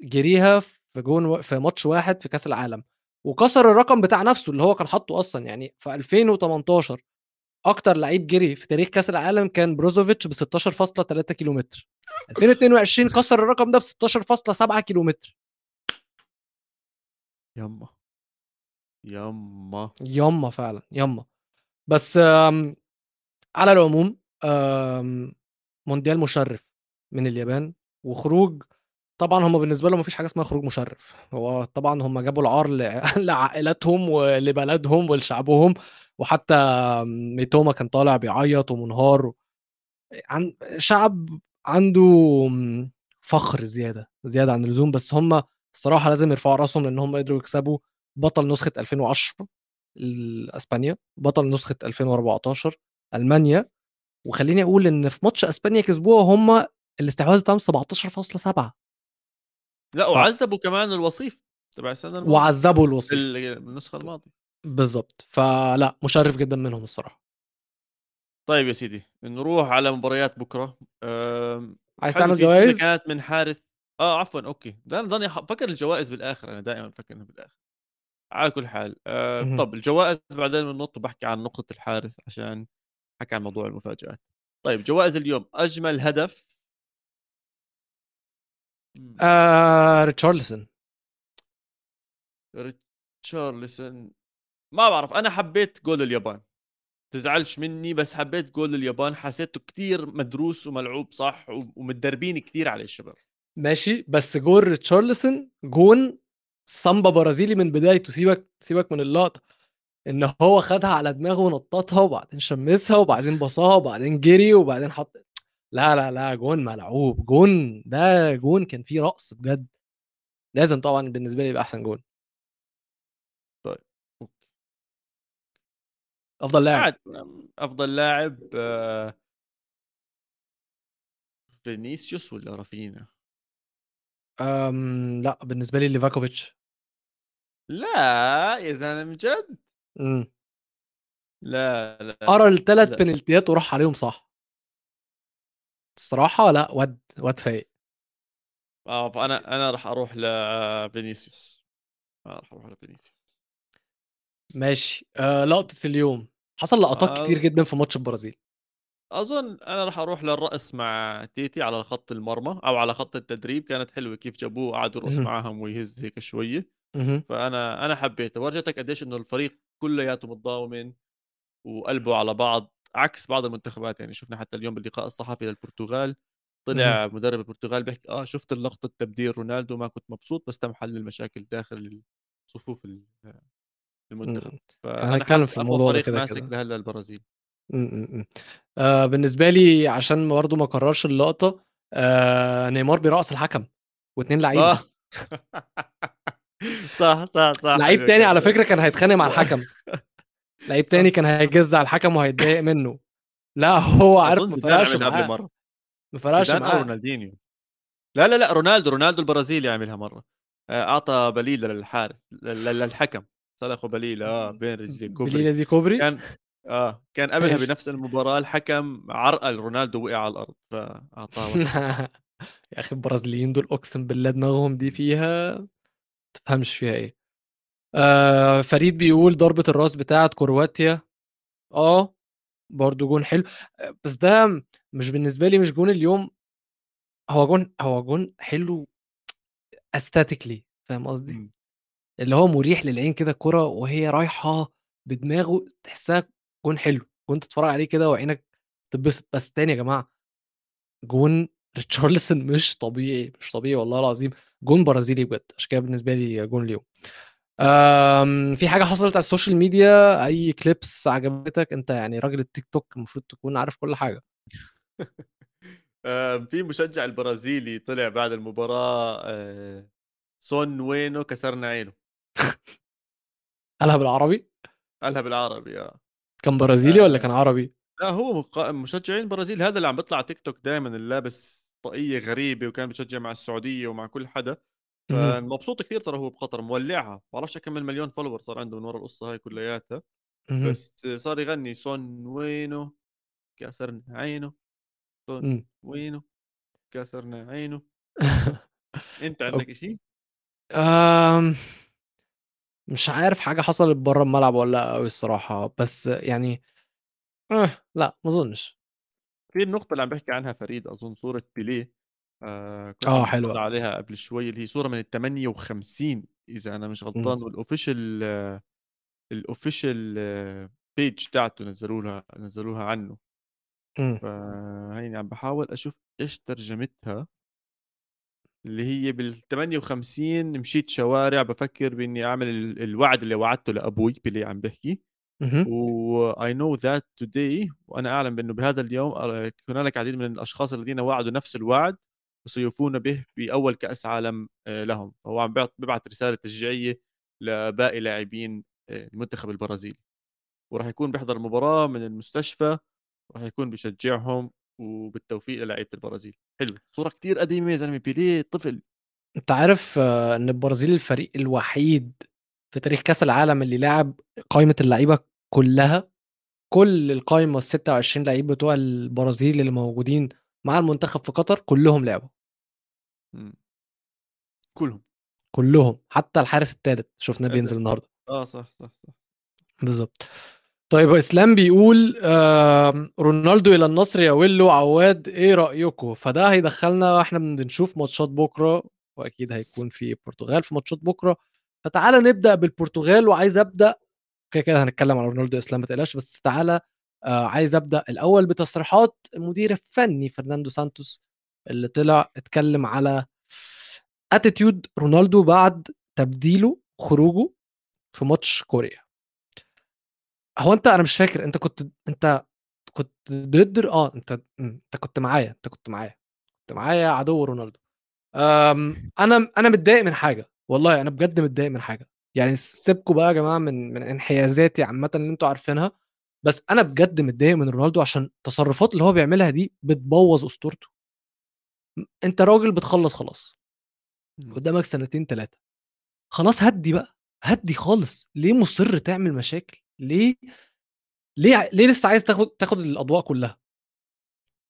جريها في جون في ماتش واحد في كأس العالم وكسر الرقم بتاع نفسه اللي هو كان حاطه أصلا يعني في 2018 أكتر لعيب جري في تاريخ كأس العالم كان بروزوفيتش ب 16.3 كيلومتر. 2022 كسر الرقم ده ب 16.7 كيلومتر. يما. يما. يما فعلا يما. بس آم، على العموم آم، مونديال مشرف من اليابان وخروج طبعا هم بالنسبة لهم مفيش حاجة اسمها خروج مشرف. هو طبعا هم جابوا العار لعائلاتهم ولبلدهم ولشعبهم وحتى ميتوما كان طالع بيعيط ومنهار. عن شعب عنده فخر زيادة زيادة عن اللزوم بس هم الصراحة لازم يرفعوا راسهم لأن هم قدروا يكسبوا بطل نسخة 2010 اسبانيا بطل نسخة 2014 ألمانيا. وخليني أقول إن في ماتش إسبانيا كسبوها هم الاستحواذ بتاعهم 17.7 لا ف- وعذبوا كمان الوصيف تبع السنة الماضية وعذبوا الوصيف. ال- النسخة الماضية. بالظبط فلا مشرف جدا منهم الصراحة. طيب يا سيدي نروح على مباريات بكرة. أم، عايز تعمل جوائز؟ كانت من حارث آه عفوا أوكي. ده أنا ضلني فكر الجوائز بالآخر أنا دائما بفكر بالآخر. على كل حال آه. طب الجوائز بعدين بننط وبحكي عن نقطة الحارث عشان حكي عن موضوع المفاجآت. طيب جوائز اليوم أجمل هدف. آه ريتشارلسون ريتشارلسون ما بعرف أنا حبيت جول اليابان. تزعلش مني بس حبيت جول اليابان. حسيته كتير مدروس وملعوب صح؟ ومتدربين كتير عليه الشباب. ماشي بس جول ريتشارلسون جون سامبا برازيلي من بدايته. سيبك سيبك من اللقطة. إن هو خدها على دماغه ونططها وبعدين شمسها وبعدين باصاها وبعدين جري وبعدين حط لا لا لا جون ملعوب. جون ده جون كان فيه رقص بجد. لازم طبعا بالنسبة لي يبقى أحسن جون. طيب أفضل لاعب. أفضل لاعب آه، فينيسيوس ولا رافينيا أم لا بالنسبة لي ليفاكوفيتش. لا يا زلمة جد لا لا ارى الثلاث بنالتيات وراح عليهم صح؟ الصراحة لأ واد واد فايق. آه فأنا أنا راح أروح لفينيسيوس آه راح أروح لفينيسيوس. ماشي. آآ، لقطة اليوم، حصل لقطات كتير آه جدًا في ماتش البرازيل. أظن أنا راح أروح للرقص مع تيتي على خط المرمى أو على خط التدريب. كانت حلوة كيف جابوه قعدوا يرقص اهم، معاهم ويهز هيك شوية. فأنا أنا حبيته. ورجتك قديش إنه الفريق كلياته متضامن وقلبه على بعض. عكس بعض المنتخبات يعني شفنا حتى اليوم باللقاء الصحفي للبرتغال طلع مدرب البرتغال بيحكي آه شفت اللقطة تبديل رونالدو ما كنت مبسوط بس تم حل المشاكل داخل صفوف ال- المنتخب إحنا فأنا حاسس في الموضوع فريق كده، ماسك. لهلا البرازيل إمم، إمم. آآ، بالنسبة لي عشان برضه ما أكررش اللقطة آآ، نيمار بيرقص الحكم و2 لعيبة. آه صح صح صح لعيب حلوة تاني على فكرة كان هيتخانق مع الحكم، لعيب تاني كان هيجِز على الحكم وهيتضايق منه. لأ هو عارف ما فرقش معاه، مرة ما فرقش أو معاه. رونالدينيو لا لا لا رونالدو رونالدو البرازيلي عملها مرة آه، أعطى بليله للحارس لل- للحكم سلخه بليله آه بين رجليه كوبري بليلة دي كوبري؟ كان آه كان قبلها. بنفس المباراة الحكم عرقل رونالدو وقع على الأرض فأعطاه يا أخي البرازيليين دول أقسم بالله دماغهم دي فيها ما تفهمش فيها إيه. آآ فريد بيقول ضربة الراس بتاعة كرواتيا، آه، برضه جون حلو، آآ بس ده مش بالنسبة لي مش جون اليوم، هو جون هو جون حلو aesthetically فاهم قصدي؟ إمم. اللي هو مريح للعين كده الكرة وهي رايحة بدماغه تحسّها جون حلو، جون تتفرّج عليه كده وعينك تتبسط، بس تاني يا جماعة جون ريتشارلسون مش طبيعي، مش طبيعي والله العظيم، جون برازيلي بجد، عشان كده بالنسبة لي جون اليوم. في حاجة حصلت على السوشيال ميديا، أي clips عجبتك؟ أنت يعني راجل التيك توك المفروض تكون عارف كل حاجة. في مشجع البرازيلي طلع بعد المباراة "سون وينه كسرنا عينه." قالها بالعربي؟ قالها بالعربي آه. كان برازيلي والّا آآ كان عربي؟ لا هو مق مشجعين البرازيل هذا اللي عم بيطلع تيك توك دايمًا اللي لابس طاقية غريبة وكان بيشجع مع السعودية ومع كل حدا، فمبسوط كثير ترى هو بقطر مولعها، ما بعرفش كم المليون follower صار عنده من ورا القصة هاي كلياتها، بس صار يغني "سون وينه كسرنا عينه، سون إمم. وينه كسرنا عينه." أنت أوك عندك إشي؟ آمم، مش عارف حاجة حصلت برّه الملعب والّا لأ أوي الصراحة، بس يعني آه، لأ ما أظنش. في النقطة اللي عم بيحكي عنها فريد أظن صورة بيليه كنت آه عم باتفرج حلوة. عليها قبل شوي اللي هي صورة من ال58 إذا أنا مش إمم، غلطان والofficial الofficial page تاعته نزّلوا لها نزّلوها عنّه، إمم، فهيني عم باحاول أشوف إيش ترجمتها، اللي هي بال58 مشيت شوارع بافكّر بإنّي أعمل ال الوعد اللي وعدته لأبوي بيليه عم بيحكي، اهم، و I know that today وأنا أعلم بأنه بهذا اليوم هنالك العديد من الأشخاص الذين وعدوا نفس الوعد. وسيوفون به بأول كأس عالم آآ لهم، فهو عم بيعط بيبعت رسالة تشجيعية لباقي لاعبين آآ المنتخب البرازيلي. وراح يكون بيحضر مباراة من المستشفى، وراح يكون بيشجّعهم، وبالتوفيق للاعيبة البرازيل. حلو، صورة كتير قديمة يا زلمة بيليه طفل. أنت عارف آه، إن البرازيل الفريق الوحيد في تاريخ كأس العالم اللي لعب قايمة اللعيبة كلّها، كل القايمة ال26 لعيب بتوع البرازيل اللي موجودين مع المنتخب في قطر كلّهم لعبوا، إمم، كلهم. كلّهم، حتى الحارس التالت شُفناه. بينزل النهارده. آه صح، صح، صح. بالضبط. طيب إسلام بيقول آمم، رونالدو إلى النصر يا ويلو عواد إيه رأيكم؟ فده هيدخّلنا وإحنا بنشوف ماتشات بُكرة، وأكيد هيكون في البرتغال في ماتشات بُكرة، فتعالَ نبدأ بالبرتغال وعايز أبدأ كده، كده هنتكلم على رونالدو إسلام ما تقلقش، بس تعالَ آآ، عايز أبدأ الأول بتصريحات المدير الفني فرناندو سانتوس اللي طلع اتكلم على attitude رونالدو بعد تبديله خروجه في ماتش كوريا. هو أنت أنا مش فاكر أنت كنت أنت كنت ضد آه، أنت إمم، أنت كنت معايا، أنت كنت معايا، كنت معايا عدو رونالدو. آمم، أنا أنا متضايق من حاجة، والله أنا بجد متضايق من حاجة، يعني س سيبكم بقى يا جماعة من من انحيازاتي عامةً اللي أنتم عارفينها، بس أنا بجد متضايق من رونالدو عشان التصرفات اللي هو بيعملها دي بتبوّظ أسطورته. م أنت راجل بتخلّص خلاص. إمم. قدامك سنتين 3 خلاص هدّي بقى، هدّي خالص، ليه مُصِر تعمل مشاكل؟ ليه ليه ليه لسه عايز تاخد تاخد الأضواء كلّها؟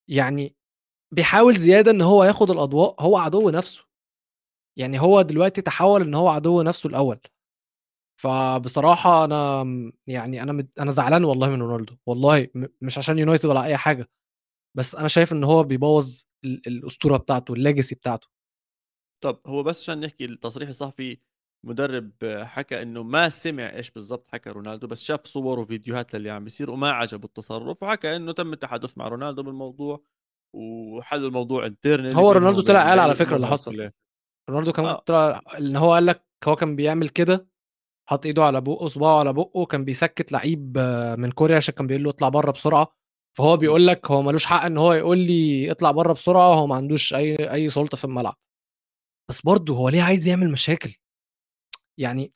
يعني بيحاول زيادة إن هو ياخد الأضواء، هو عدو نَفْسه. يعني هو دلوقتي تحوّل إن هو عدو نَفْسه الأول. فبصراحة أنا م يعني أنا مت أنا زعلان والله من رونالدو، والله م مش عشان يونايتد ولا أي حاجة، بس أنا شايف إن هو بيبوّظ ال الأسطورة بتاعته الlegacy بتاعته. طب هو بس عشان نحكي التصريح الصحفي مدرب حكى إنه ما سمع إيش بالضبط حكى رونالدو بس شاف صور وفيديوهات للي عم بيصير وما عجبه التصرف وحكى إنه تم التحدث مع رونالدو بالموضوع وحلوا الموضوع internally هو رونالدو طلع قال على فكرة اللي حصل. رونالدو كمان آه طلع إن هو قال لك هو كان بيعمل كده، حاط إيده على بُقّه صباعه على بُقّه وكان بيسكّت لعيب من كوريا عشان كان بيقول له اطلع برّه بسرعة، فهو. بيقول لك هو ما لوش حق إن هو يقول لي اطلع برّه بسرعة وهو ما عندوش أي أي سُلطة في الملعب. بس برضه هو ليه عايز يعمل مشاكل؟ يعني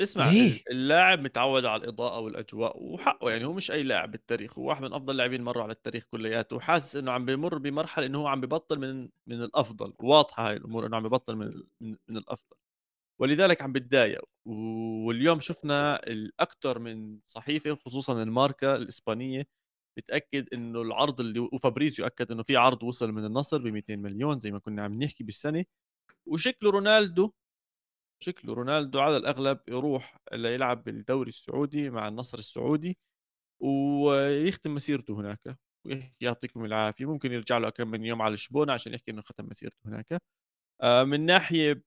اسمع ليه؟ اللاعب متعوّد على الإضاءة والأجواء وحقه يعني هو مش أي لاعب بالتاريخ، هو واحد من أفضل اللاعبين مرّوا على التاريخ كلّياته وحاسس إنه عم بيمُر بمرحلة إنه هو عم ببطّل من من الأفضل، واضحة هاي الأمور إنه عم ببطّل من من من الأفضل، ولذلك عم بيتضايق، واليوم شُفنا الأكتر من صحيفة خصوصًا الماركا الإسبانية بتأكد إنه العرض اللي وفابريزيو أكد إنه في عرض وصل من النصر ب200.000.000 زي ما كنا عم نحكي بالسنة، وشكله رونالدو شكله رونالدو على الأغلب يروح ليلعب بالدوري السعودي مع النصر السعودي، ويختم مسيرته هناك، يعطيكم العافية، ممكن يرجع له كم من يوم على لشبونة عشان يحكي إنه ختم مسيرته هناك. آآ من ناحية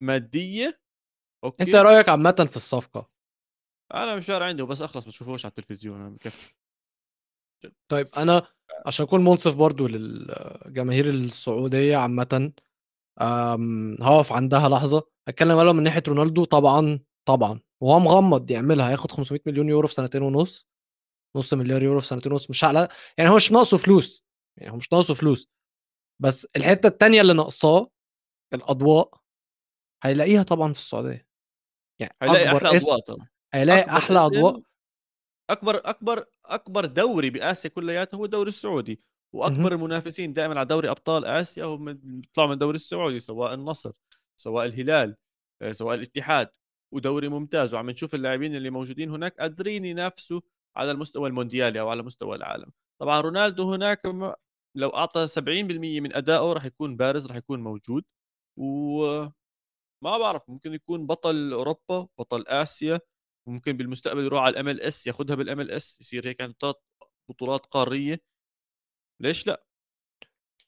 مادية أنت أوكي، إيه رأيك عامةً في الصفقة؟ أنا مش عندي وبس أخلص ما تشوفوش على التلفزيون أنا بكفي. طيب أنا عشان أكون مُنصِف برضه للجماهير السعودية عامةً، آمم هاقف عندها لحظة، هاتكلم أنا من ناحية رونالدو طبعًا، طبعًا، وهو مغمّض يعملها، هياخد 500.000.000 يورو في سنتين ونُص، نُص مليار يورو في سنتين ونُص، مش على يعني هو مش ناقصه فلوس، يعني هو مش ناقصه فلوس، بس الحتّة التانية اللي ناقصاه الأضواء، هيلاقيها طبعًا في السعودية، يعني هيلاقي اسم أضواء طبعًا، هيلاقي أضواء. اسم أكبر أكبر أكبر دوري بآسيا كلّياتها هو الدوري السعودي، اهم، وأكبر المنافسين دائمًا على دوري أبطال آسيا هم بيطلعوا من الدوري السعودي، سواء النصر، سواء الهلال، آآ، سواء الاتحاد، ودوري ممتاز، وعم نشوف اللاعبين اللي موجودين هناك قادرين ينافسوا على المستوى المونديالي أو على مستوى العالم. طبعًا رونالدو هناك لو أعطى 70% من أدائه راح يكون بارز، راح يكون موجود، وما بعرف ممكن يكون بطل أوروبا، بطل آسيا. ممكن بالمستقبل يروح على الMLS ياخدها بالMLS يصير هيك عنده 3 بطولات قارية، ليش لأ؟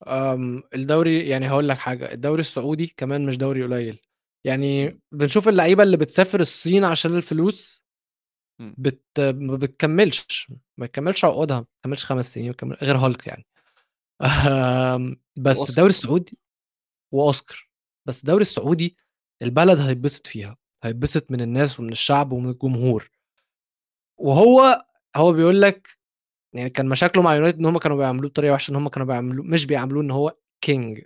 آمم الدوري يعني هاقول لك حاجة، الدوري السعودي كمان مش دوري قليل، يعني بنشوف اللعيبة اللي بتسافر الصين عشان الفلوس بت ما بتكمّلش، ما بتكمّلش عقودها، ما بتكمّلش 5 سنين بتكمّل غير هالك يعني. آمم، بس الدوري السعودي وأوسكار، بس الدوري السعودي البلد هيتبسط فيها، هيتبسط من الناس ومن الشعب ومن الجمهور، وهو هو بيقول لك يعني كان مشاكله مع يونايتد إن هُم كانوا بيعاملوه بطريقة وحشة، إن هُم كانوا بيعاملوه مش بيعاملوه إن هو king. في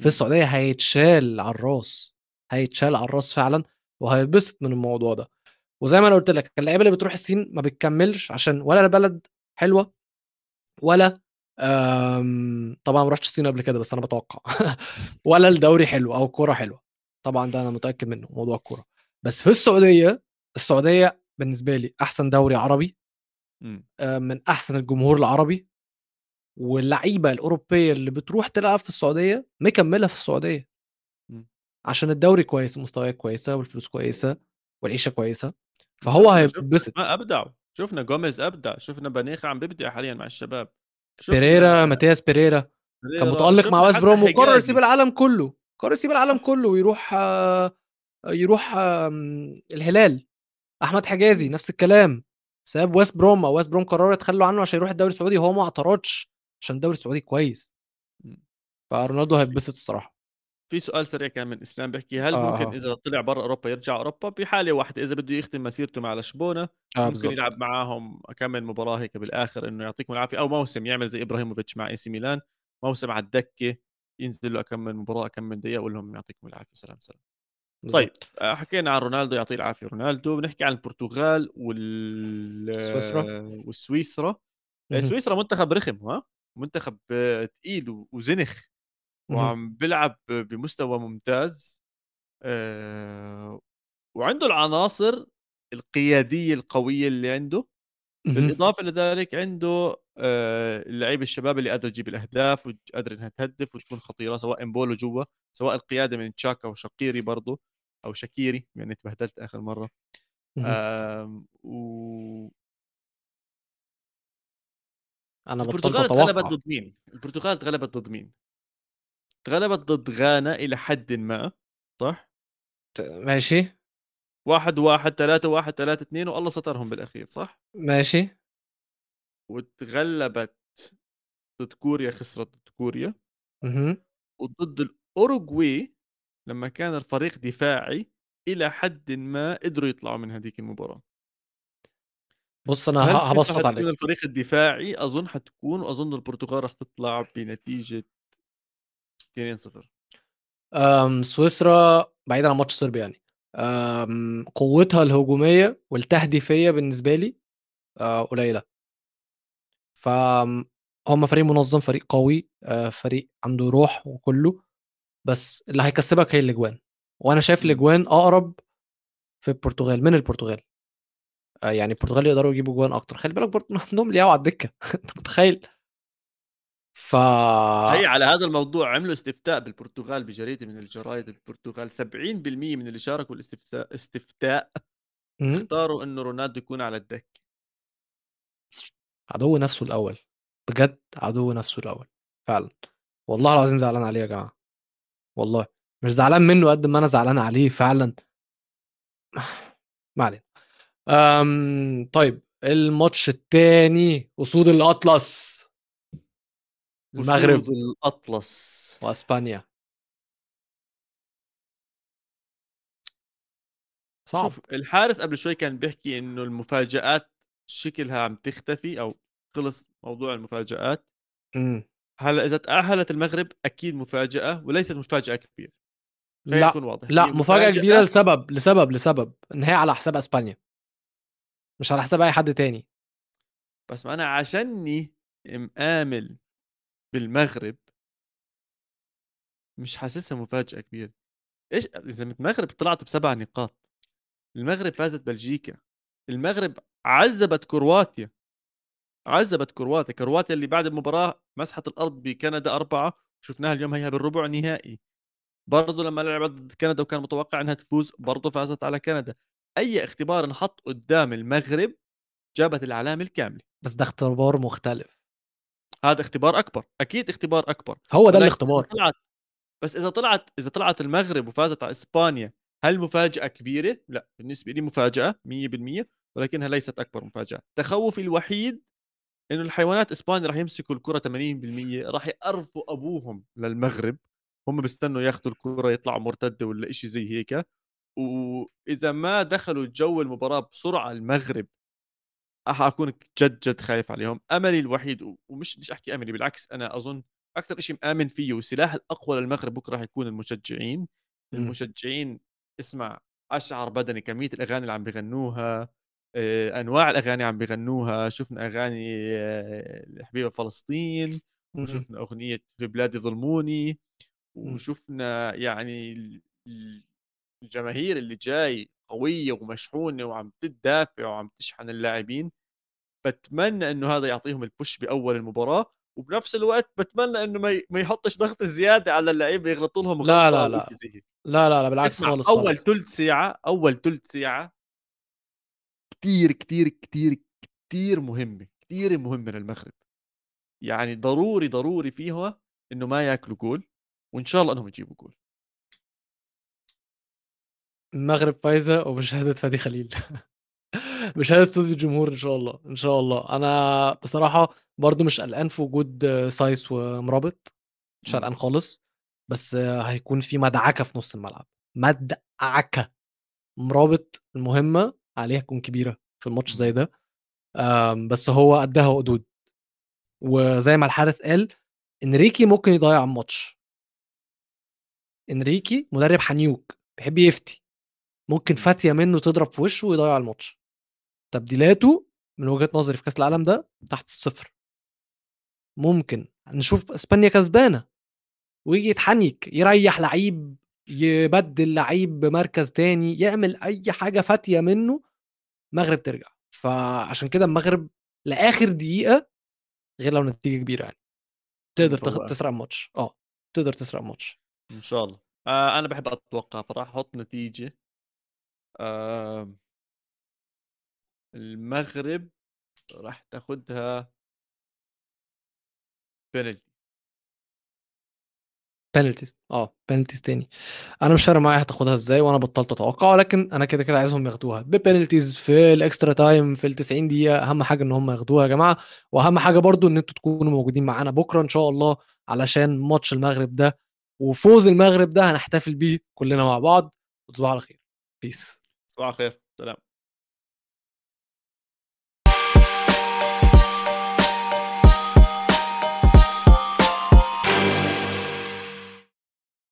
إمم، السعودية هيتشال على الراس، هيتشال على الراس فعلًا، وهيتبسط من الموضوع ده، وزي ما أنا قُلت لك اللعيبة اللي بتروح الصين ما بتكمّلش عشان ولا البلد حلوة ولا آمم، طبعًا ما رُحتش الصين قبل كده بس أنا باتوقع ولا الدوري حلو أو الكورة حلوة، طبعًا ده أنا متأكد منه موضوع الكورة، بس في السعودية، السعودية بالنسبة لي أحسن دوري عربي، إمم، آآ، من أحسن الجمهور العربي، واللعيبة الأوروبية اللي بتروح تلعب في السعودية مكمّلة في السعودية، إمم، عشان الدوري كويس، المستويات كويسة والفلوس كويسة والعيشة كويسة، فهو وشُفنا، شُفنا هيتبسط. أسماء أبدعوا، شُفنا جوميز أبدع، شُفنا بانيجا عم بيبدع حاليًا مع الشباب، بيريرا، ماتياس بيريرا كان متألق مع ويست بروم وقرر يسيب العالم كله، قرر يسيب العالم كله ويروح يروح الهلال، أحمد حجازي نفس الكلام، ساب ويست بروم أو ويست بروم قرروا يتخلّوا عنه عشان يروح الدوري السعودي وهو ما اعترضش، عشان الدوري السعودي كويس، فرونالدو هيتبسط الصراحة. في سؤال سريع كان من إسلام بيحكي هل آه، ممكن إذا طلع برّا أوروبا يرجع أوروبا؟ بحالة واحدة إذا بده يختم مسيرته مع لشبونة آه ممكن بالضبط. يلعب معاهم كم من مباراة هيك بالآخر إنه يعطيكم العافية أو موسم يعمل زي إبراهيموفيتش مع AC ميلان، موسم على الدكة. ينزل له كم من مباراة كم من دقيقة ويقول لهم يعطيكم العافية سلام، سلام. طيب. آآ حكينا عن رونالدو يعطيه العافية رونالدو، بنحكي عن البرتغال وال سويسرا. والسويسرا، اهم. سويسرا منتخب رخم ها، منتخب تقيل و وزنخ. وعم بيلعب بمستوى ممتاز وعنده العناصر القيادية القوية اللي عنده، اهم. بالإضافة لذلك عنده آآ اللعيبة الشباب اللي قادرة تجيب الأهداف وقادرة إنها تهدف وتكون خطيرة سواء إمبولو جوا، سواء القيادة من تشاكا وشقيري برضه إني اتبهدلت آخر مرة اهم. آمم و بطّلت البرتغال أتوقع. ضد مين؟ البرتغال اتغلبت ضد مين؟ اتغلبت ضد غانا إلى حدٍ ما، صح؟ ماشي. 1-1 3-1 3-2 والله سترهم بالأخير صح؟ ماشي. واتغلبت ضد كوريا خسرت ضد كوريا. وضد الأوروغواي لمّا كان الفريق دفاعي إلى حدٍ ما قدروا يطلعوا من هاديك المباراة. بُص أنا هل ه سويسرا هابسّط حتكون عليك. الفريق الدفاعي؟ أظن حتكون وأظن البرتغال راح تطلع بنتيجة 2-0. آمم سويسرا بعيدًا عن ماتش صربيا يعني، آمم قوتها الهجومية والتهديفية بالنسبة لي آآ فآمم هم فريق منظم، فريق قوي، فريق عنده روح وكُلّه، بس اللي هيكسبك هي الأجوان، وأنا شايف إمم. الأجوان أقرب في البرتغال من البرتغال. يعني البرتغال يقدروا يجيبوا جوان أكتر، خلّي بالك برضه عندهم لياو على الدكة أنت متخيل؟ ف هي على هذا الموضوع عملوا استفتاء بالبرتغال بجريدة من الجرايد البرتغال 70% من اللي شاركوا الاستفساء استفتاء إمم. اختاروا إنه رونالدو يكون على الدكة. عدو نفسه الأول، بجد عدو نفسه الأول، فعلًا، والله العظيم زعلان عليه يا جماعة، والله، مش زعلان منه قد ما أنا زعلان عليه فعلًا. ما علينا. آمم طيب الماتش التاني أسود الأطلس. أسود المغرب. الأطلس. وأسبانيا. صعب. شوف الحارس قبل شوي كان بيحكي إنه المفاجآت شكلها عم تختفي أو خلص موضوع المفاجآت. إمم. هلأ إذا تأهلت المغرب أكيد مفاجأة وليست مفاجأة كبيرة. خلينا لأ، نكون واضح هي مفاجأة كبيرة مفاجأة لسبب، لسبب، لسبب، إن هي على حساب أسبانيا. مش على حساب أي حد تاني. بس ما أنا عشانّي مآمل بالمغرب مش حاسسها مفاجأة كبيرة. إيش إذا المغرب طلعت ب7 نقاط، المغرب فازت بلجيكا، المغرب عذّبت كرواتيا، عذّبت كرواتيا، كرواتيا اللي بعد المباراة مسحت الأرض بكندا 4 شُفناها اليوم هيها بالربع نهائي. برضه لمّا لعبت ضد كندا وكان متوقع إنها تفوز برضه فازت على كندا. أي اختبار انحط قدّام المغرب جابت العلامة الكاملة. بس ده اختبار مختلف. هذا اختبار أكبر، أكيد اختبار أكبر، هو ده الاختبار. طلعت بس إذا طلعت إذا طلعت المغرب وفازت على إسبانيا، هل مفاجأة كبيرة؟ لأ، بالنسبة لي مفاجأة 100% ولكنها ليست أكبر مفاجأة. تخوّفي الوحيد إنه الحيوانات إسبانيا راح يمسكوا الكرة 80% راح يقرفوا أبوهم للمغرب، هم بيستنوا ياخدوا الكرة يطلعوا مرتدة والّا إشي زي هيك، وإذا ما دخلوا جو المباراة بسرعة المغرب راح أكون جد، جد خايف عليهم. أملي الوحيد ومش مش أحكي أملي بالعكس أنا أظن أكتر إشي مآمن فيه والسلاح الأقوى للمغرب بكرة راح يكون المشجعين. إمم. المشجعين اسمع أشعر بدني كمية الأغاني اللي عم بيغنوها، آآ أنواع الأغاني عم بيغنوها، شُفنا أغاني لحبيبة فلسطين، اهم. وشُفنا أغنية في بلادي ظلموني،. وشُفنا يعني ال ال الجماهير اللي جاي قوية ومشحونة وعم تدافع وعم تشحن اللاعبين. باتمنى إنه هذا يعطيهم الpush بأول المباراة، وبنفس الوقت باتمنى إنه ما ما يحطش ضغط زيادة على اللعيبة يغلطوا لهم لا، لا، هيك. لا، لا، لا، بالعكس خالص، أول خالص. تُلت ساعة أول تُلت ساعة كتير، كتير، كتير، كتير مهمة، كتير مهمة للمغرب. يعني ضروري، ضروري فيها إنه ما ياكلوا جول، وإن شاء الله إنهم يجيبوا جول. المغرب فايزة وبشهادة فادي خليل. بشهادة صوت الجمهور إن شاء الله، إن شاء الله. أنا بصراحة برضه مش قلقان في وجود سايس ومرابط، مش. قلقان خالص، بس هيكون في مدعكة في نُص الملعب، مدعكة. مرابط المهمة عليه هتكون كبيرة في الماتش زي إمم. ده، آمم بس هو قدّها وقدود. وزي ما الحارس قال، إنريكي ممكن يضيّع الماتش. إنريكي مدرب حنيوك، بيحب يفتي ممكن إمم. فاتيه منه تضرب في وشه ويضيع الماتش تبديلاته من وجهة نظري في كأس العالم ده تحت الصفر ممكن نشوف إسبانيا كسبانة ويجي يتحنيك يريح لعيب يبدل لعيب بمركز تاني يعمل أي حاجة فاتيه منه المغرب ترجع. فعشان كده المغرب لآخر دقيقة غير لو نتيجة كبيرة يعني. تقدر تاخد مفوقة. تسرق الماتش. آه تقدر تسرق الماتش. إن شاء الله. آه أنا باحب أتوقع فراح أحط نتيجة. آه المغرب راح تاخدها penalty penalties آه penalties تاني. أنا مش فارق معايا هتاخدها إزاي وأنا بطلت أتوقع ولكن أنا كده كده عايزهم ياخدوها. ب penalties في ال extra time في ال 90 دقيقة أهم حاجة إن هم ياخدوها يا جماعة. وأهم حاجة برضو إن أنتوا تكونوا موجودين معانا بكرة إن شاء الله علشان ماتش المغرب ده وفوز المغرب ده هنحتفل بيه كلنا مع بعض. وتصبحوا على خير. بيس صباح الخير. سلام.